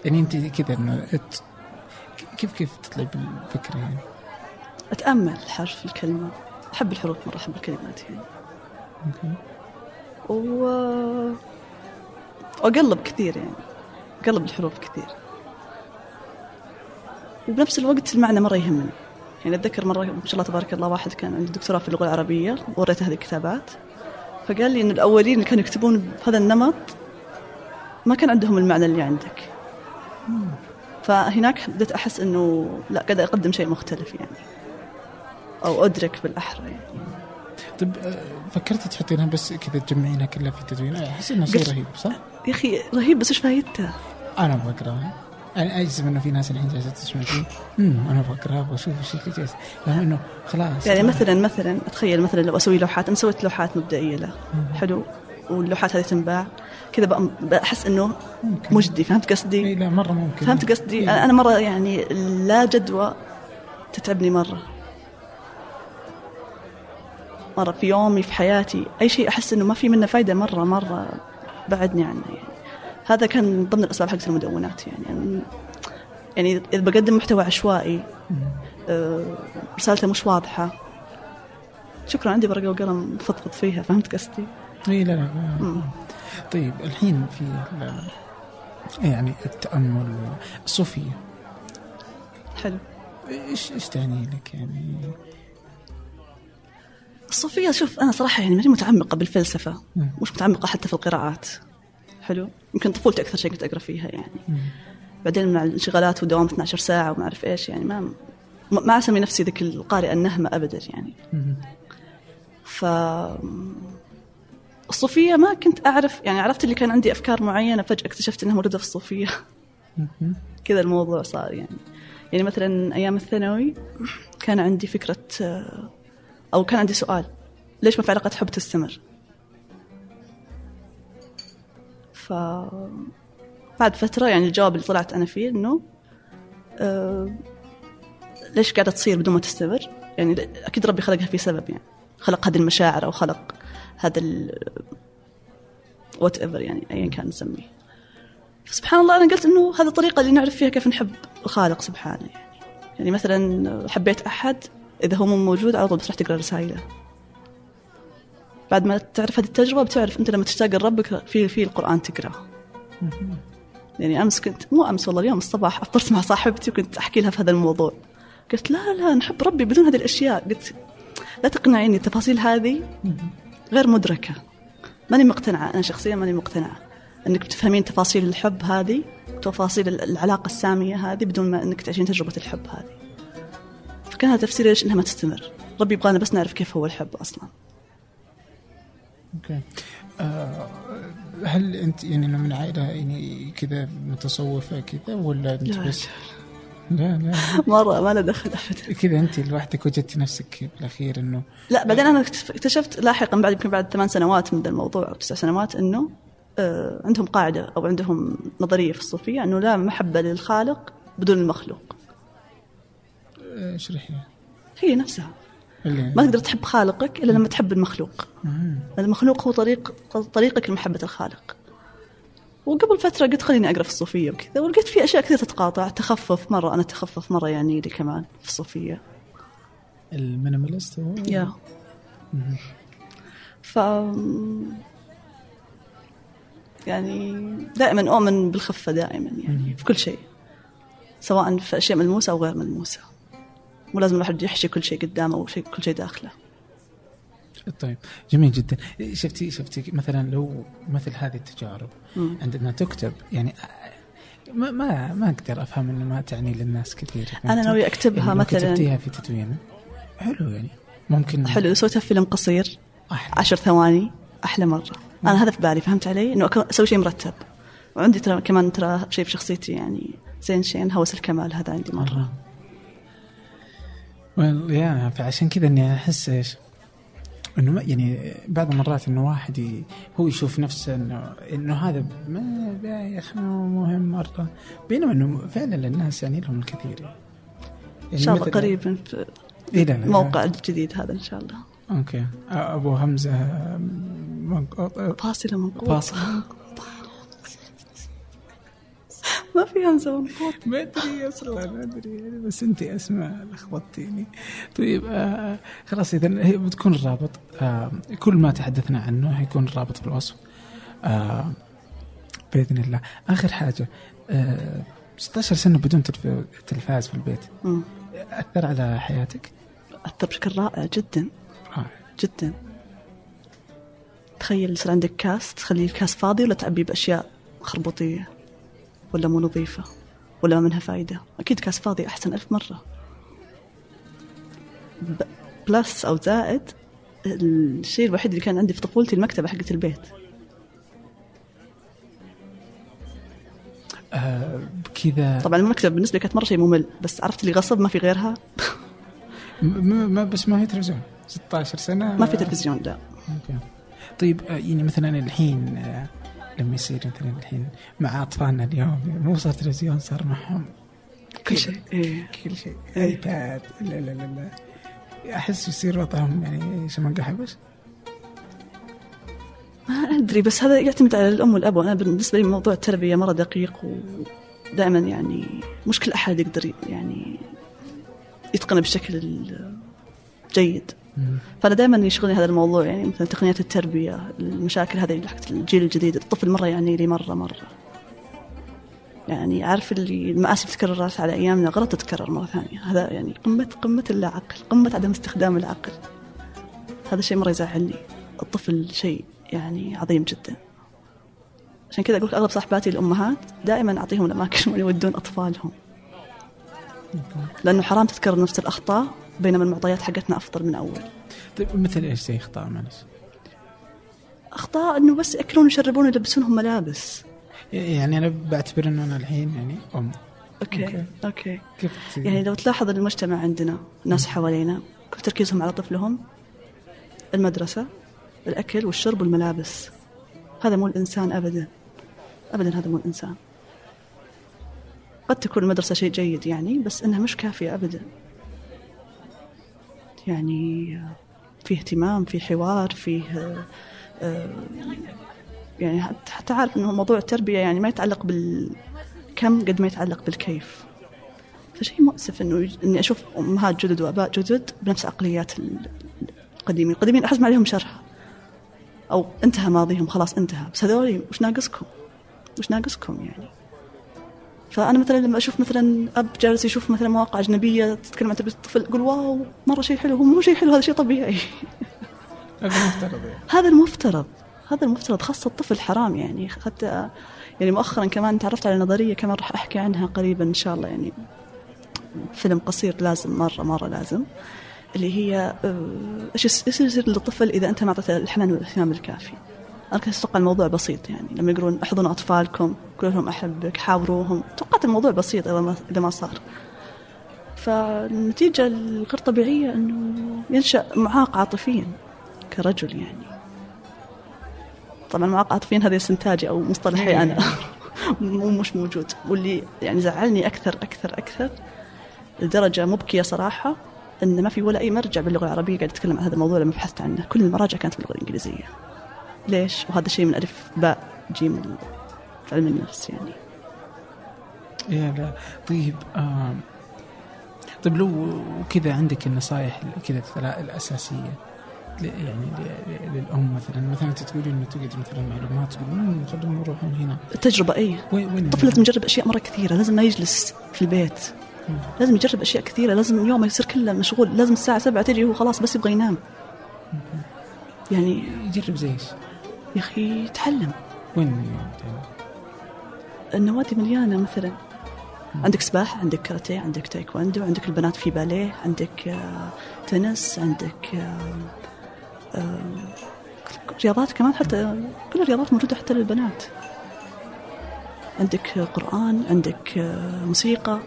يعني أنت كذا إنه كيف كيف تطلع بالفكرة يعني أتأمل حرف الكلمة. أحب الحروف مرة أحب الكلمات يعني. و... واقلب كثير يعني. أقلب الحروف كثير. وبنفس الوقت المعنى مرة يهمني. يعني أتذكر مرة ما شاء الله تبارك الله واحد كان عنده دكتوراه في اللغة العربية وريته هذه الكتابات. فقال لي انه الأولين اللي كانوا يكتبون بهذا النمط ما كان عندهم المعنى اللي عندك. فهناك بديت أحس إنه لا قاعد أقدم شيء مختلف يعني أو أدرك بالأحرى يعني. طيب فكرتي تحطينها بس كذا تجمعينها كلها في تدوين أحس انه شيء رهيب صح؟ يا أخي رهيب بس إيش فايدته؟ أنا أبغى أقرأها. أنا اجزم انه في ناس الحين جالسة تسمع فيه امم أنا أبغى اقراها أبغى أشوف إيش اللي جالس. لأنه انه خلاص. يعني مثلا مثلا اتخيل مثلا لو أسوي لوحات أنا سويت لوحات مبدئية له. حلو. واللوحات هذه تنباع. كذا بحس إنه ممكن. مجدي. فهمت إي قصدي؟ لا مرة ممكن. فهمت قصدي؟ إيه. أنا أنا مرة يعني لا جدوى تتعبني مرة. مرة في يومي في حياتي أي شيء أحس إنه ما في منه فايدة مرة مرة بعدني عنه. يعني هذا كان من ضمن الأسباب حقت المدونات يعني يعني إذا بقدم محتوى عشوائي آه، رسالته مش واضحة. شكرا عندي ورقة وقلم فضفض فيها فهمت قصدي؟ إي لا لا طيب الحين في يعني التأمل الصوفيه حلو. إيش إيش تعني لك؟ يعني الصوفية شوف أنا صراحة يعني ماني متعمقة بالفلسفة مم. مش متعمقة حتى في القراءات. حلو. يمكن طفولتي أكثر شيء كنت أقرأ فيها يعني. بعدين مع الانشغالات ودوام 12 ساعة وما أعرف إيش يعني ما ما أسمي نفسي ذيك القارئة النهمة أبدا يعني. ف الصوفية ما كنت أعرف يعني عرفت اللي كان عندي أفكار معينة فجأة اكتشفت أنها موجودة في الصوفية. كذا الموضوع صار يعني. يعني مثلا أيام الثانوي كان عندي فكرة أو كان عندي سؤال ليش ما في علاقة حب تستمر؟ ف بعد فترة يعني الجواب اللي طلعت أنا فيه إنه آه، ليش قاعدة تصير بدون ما تستمر؟ يعني أكيد ربي خلقها في سبب يعني خلق هذه المشاعر أو خلق هذا ال وات ايفر يعني أيا كان نسميه. فسبحان الله أنا قلت إنه هذه الطريقة اللي نعرف فيها كيف نحب الخالق سبحانه يعني. يعني مثلا حبيت أحد إذا هو مو موجود على طول بتروح تقرأ رسائله. بعد ما تعرف هذه التجربة بتعرف أنت لما تشتاق لربك في في القرآن تقرأ يعني أمس كنت مو أمس والله اليوم الصباح أفطرت مع صاحبتي وكنت أحكي لها في هذا الموضوع. قلت لا لا نحب ربي بدون هذه الأشياء. قلت لا تقنعيني التفاصيل هذه غير مدركة. ماني مقتنعة أنا شخصيا ماني مقتنعة. أنك بتفهمين تفاصيل الحب هذه تفاصيل العلاقة السامية هذه بدون ما أنك تعيشين تجربة الحب هذه. فكان هذا تفسيري ليش إنها ما تستمر. ربي يبغانا بس نعرف كيف هو الحب أصلا. أوكي. آه هل أنت يعني من عائلة يعني كذا متصوفة كذا ولا أنت لا. بس؟ لا لا. مرة ما له دخل ابدا. كذا أنت لوحدك وجدتي نفسك بالاخير إنه لا بعدين أنا اكتشفت لاحقا بعد يمكن بعد ثمان سنوات من ذا الموضوع أو تسع سنوات إنه آه عندهم قاعدة أو عندهم نظرية في الصوفية إنه لا محبة للخالق بدون المخلوق. اشرحي هي نفسها. ما تقدر تحب خالقك إلا لما تحب المخلوق. المخلوق هو طريق طريقك لمحبة الخالق. وقبل فترة قلت خليني أقرأ في الصوفية وكذا ولقيت في أشياء كثير تتقاطع. تخفف مرة أنا تخفف مرة يعني لي كمان في الصوفية. المينيماليست هو؟ يا. ف يعني دائما أؤمن بالخفة دائما يعني في كل شيء سواء في أشياء ملموسة أو غير ملموسة. مو لازم الواحد يحشي كل شيء قدامه أو شيء كل شيء داخله. طيب. جميل جدا. شفتي شفتي مثلا لو مثل هذه التجارب مم. عندما تكتب يعني ما ما ما أقدر أفهم إنه ما تعني للناس كثير. أنا ناوي أكتبها يعني مثلا. كتبتيها في تدوين حلو يعني. ممكن حلو سويتها في فيلم قصير. أحلى. عشر ثواني أحلى مرة. أنا هذا في بالي فهمت علي؟ إنه أسوي شيء مرتب. وعندي ترى كمان ترى شيء في شخصيتي يعني زين شين هوس الكمال هذا عندي مرة. يا فعشان كذا إني أحس إيش؟ إنه يعني بعض المرات إنه واحد ي- هو يشوف نفسه انه إنه هذا ما ما هو مهم مره بينما إنه فعلا الناس يعني لهم الكثير يعني إن شاء الله قريبا في إيه لا الموقع الجديد هذا إن شاء الله. أوكي. أبو همزة فاصلة منقوط فاصل ما في همزه منقوط ما أدري أصلا ما أدري. بس انت أسماء لخبطتيني طيب آه خلاص اذا هي بتكون الرابط. آه كل ما تحدثنا عنه حيكون الرابط في الوصف. آه بإذن الله. آخر حاجة آه 16 سنة بدون تلف- تلفاز في البيت. مم. أثر على حياتك؟ أثر بشكل رائع جدا. رائع. جدا. تخيل يصير عندك كاس تخلي الكاس فاضي ولا تعبيه بأشياء خربوطية. ولا مو نظيفة ولا ما منها فايدة. أكيد كاس فاضي أحسن ألف مرة. ب- بلس أو زائد الشيء الوحيد اللي كان عندي في طفولتي المكتبة حقت البيت. آه كذا. طبعا المكتبة بالنسبة لي كانت مرة شيء ممل بس عرفت اللي غصب ما في غيرها؟ ما بس ما هي تلفزيون. 16 سنة. ما في تلفزيون لا. طيب آه، يعني مثلا الحين آه، لما يصير مثلا الحين مع أطفالنا اليوم. مو صار تلفزيون صار معهم كل شيء. إيه. كل شيء. إيه. ايباد لا لا لا لا. أحس يصير وضعهم يعني شمنقة حبش ما أدري بس هذا يعتمد على الأم والأب. وأنا بالنسبة لي موضوع التربية مرة دقيق ودائما يعني مش كل أحد يقدر يعني يتقنه بشكل جيد. فأنا دائما يشغلني هذا الموضوع يعني مثلا تقنيات التربية المشاكل هذه حقت الجيل الجديد الطفل مرة يعني لي مرة مرة. يعني عارف اللي المآسي اللي تكررت على أيامنا غلط تتكرر مرة ثانية. هذا يعني قمة قمة اللا عقل قمة عدم استخدام العقل. هذا شيء مرة يزعلني الطفل شيء يعني عظيم جدا. عشان كذا أقول أغلب صاحباتي الأمهات دائما أعطيهم الأماكن وين يودون اطفالهم لأنه حرام تتكرر نفس الأخطاء بينما المعطيات حقتنا أفضل من أول. طيب مثل إيش زي أخطاء معلش أخطاء إنه بس يأكلون ويشربون ويلبسونهم ملابس. يعني أنا بعتبر إنه أنا الحين يعني أم. أوكي. أوكي, أوكي. كيف يعني لو تلاحظ المجتمع عندنا الناس حوالينا كل تركيزهم على طفلهم المدرسة الأكل والشرب والملابس. هذا مو الإنسان أبدا. أبدا هذا مو الإنسان. قد تكون المدرسة شيء جيد يعني بس إنها مش كافية أبدا. يعني في اهتمام في حوار فيه آه، آه، يعني حت- حتى عارف إنه موضوع التربية يعني ما يتعلق بالكم قد ما يتعلق بالكيف فشيء مؤسف إنه إني أشوف أمهات جدد وأباء جدد بنفس عقليات ال- القديمين، القديمين أحس ما عليهم شرح أو انتهى ماضيهم خلاص انتهى، بس هذول وش ناقصكم؟ وش ناقصكم يعني؟ فأنا مثلا لما أشوف مثلا أب جالس يشوف مثلا مواقع أجنبية تتكلم عن تربية الطفل أقول واو مرة شيء حلو هو مو شيء حلو هذا شيء طبيعي هذا مفترض يعني. هذا المفترض هذا المفترض خاصة الطفل حرام يعني حتى يعني مؤخرا كمان تعرفت على نظرية كمان راح أحكي عنها قريبا إن شاء الله يعني فيلم قصير لازم مرة مرة لازم اللي هي آه، إيش يصير للطفل إذا أنت ما أعطيته الحنان والإهتمام الكافي. أنا كنت أتوقع الموضوع بسيط يعني. لما يقولون احضنوا أطفالكم قولوا لهم أحبك حاوروهم توقعت الموضوع بسيط إذا ما إذا ما صار. فالنتيجة الغير طبيعية إنه ينشأ معاق عاطفيا كرجل يعني. طبعا معاق عاطفيا هذا استنتاجي أو مصطلحي أنا. مو مش موجود. واللي يعني زعلني أكثر أكثر أكثر لدرجة مبكية صراحة إن ما في ولا أي مرجع باللغة العربية قاعد يتكلم عن هذا الموضوع لما بحثت عنه. كل المراجع كانت باللغة الإنجليزية. ليش؟ وهذا شيء من ألف باء جيم في علم النفس يعني. يا لا. طيب آه طيب لو كذا عندك النصائح كذا الأساسية يعني للأم مثلا. مثلا أنت تقولين إنه تقعد مثلا معلومات تقول خليهم يروحون هنا. التجربه اي الطفل لازم يجرب أشياء مرة كثيرة لازم ما يجلس في البيت. لازم يجرب أشياء كثيرة لازم يومه يصير كله مشغول لازم الساعة 7 تجي هو خلاص بس يبغى ينام. يعني يجرب زي إيش؟ يا أخي يتعلم وين النوادي مليانة مثلا. عندك سباحة عندك كاراتيه عندك تايكواندو عندك البنات في باليه عندك آه، تنس عندك آه، آه، رياضات كمان حتى كل الرياضات موجودة حتى للبنات. عندك قرآن عندك موسيقى.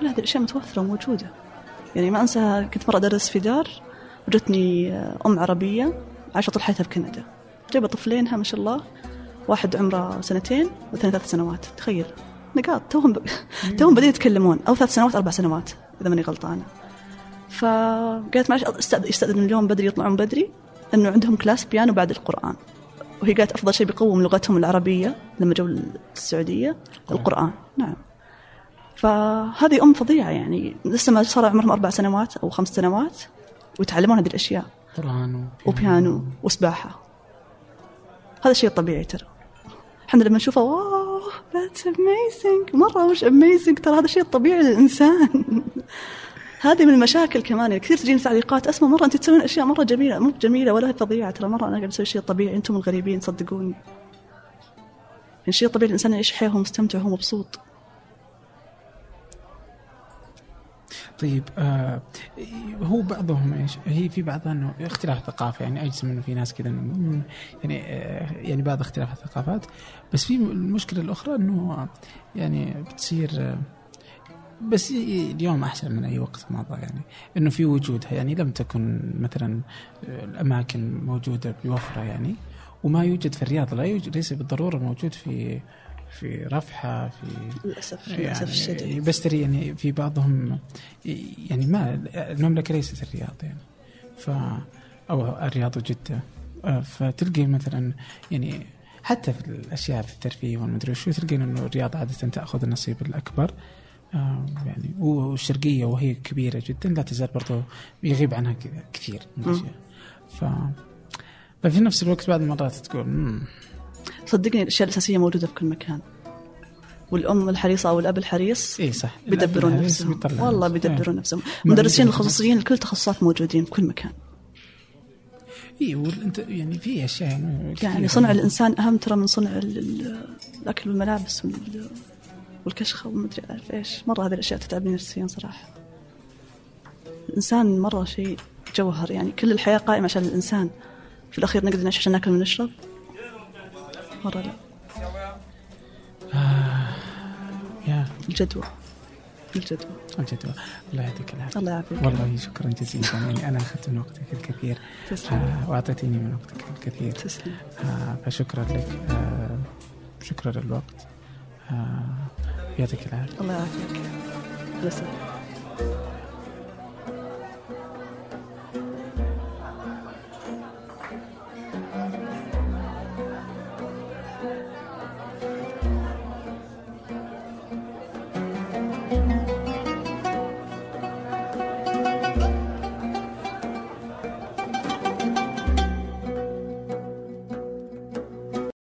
كل هذه الأشياء متوفرة وموجودة. يعني ما أنسى كنت مرة أدرس في دار وجتني أم عربية عايشة طول حياتها في كندا. جايبة طفلينها ما شاء الله. واحد عمره سنتين والثاني ثلاث سنوات. تخيل. نقاط. توهم ب... توهم بادين يتكلمون. أو ثلاث سنوات أربع سنوات إذا ماني غلطانة. فقالت معلش يستأذن اليوم بدري يطلعون بدري إنه عندهم class بيانو بعد القرآن. وهي قالت أفضل شيء بيقوم لغتهم العربية لما جو السعودية القرآن. نعم. فهذه أم فظيعة يعني. لسه ما صار عمرهم أربع سنوات أو خمس سنوات ويتعلمون هذه الأشياء. قرآن وبيانو وسباحة. هذا الشيء الطبيعي ترى. إحنا لما نشوفه wow that's amazing مرة مش amazing ترى هذا الشيء الطبيعي للإنسان. هذه من المشاكل كمان. يعني كثير تجيني تعليقات أسمع مرة أنت تسوين أشياء مرة جميلة. مو جميلة ولا فظيعة ترى مرة أنا قاعد أسوي شيء طبيعي أنتم الغريبين صدقوني. يعني الشيء الطبيعي الإنسان يعيش حياة وهو مستمتع وهو مبسوط طيب آه هو بعضهم إيش؟ هي في بعضها إنه اختلاف ثقافه يعني اجزم إنه في ناس كذا يعني آه يعني بعض اختلاف الثقافات بس في المشكلة الأخرى إنه يعني بتصير آه بس اليوم أحسن من أي وقت مضى يعني إنه في وجودها يعني لم تكن مثلا آه، الأماكن موجودة بوفرة يعني وما يوجد في الرياض لا يوجد ليس بالضرورة موجود في في رفحة في للأسف يعني للأسف الشديد. بس ترى يعني في بعضهم يعني ما المملكة ليست الرياض يعني. ف أو الرياض وجدة آه، فتلقي مثلا يعني حتى في الأشياء في الترفيه والمدري شو تلقى إنه الرياض عادة تأخذ النصيب الأكبر. آه، يعني والشرقية وهي كبيرة جدا لا تزال برضو يغيب عنها كثير من الأشياء. ف ففي نفس الوقت بعض المرات تقول صدقني الأشياء الأساسية موجودة في كل مكان. والأم الحريصة أو الأب الحريص اي صح. بيدبرون نفسهم. والله بيدبرون نفسهم. المدرسين الخصوصيين كل تخصصات موجودين في كل مكان. اي وانت يعني في أشياء يعني, يعني صنع الإنسان أهم ترى من صنع الأكل والملابس والكشخة ومدري اعرف إيش. مرة هذه الأشياء تتعبني نفسيا صراحة. الإنسان مرة شيء جوهر يعني. كل الحياة قائمة عشان الإنسان. في الأخير نقدر نعيش عشان نأكل ونشرب. مرة لا. آه. يا. الجدوى. الجدوى. الجدوى. الله يعطيك العافية. الله يعافيك. والله شكرا جزيلا يعني أنا أخذت من وقتك الكثير. تسلم. آه وأعطيتني من وقتك الكثير. تسلم. آه فشكرا لك. آه شكرا للوقت. آه يعطيك العافية. الله يعافيك.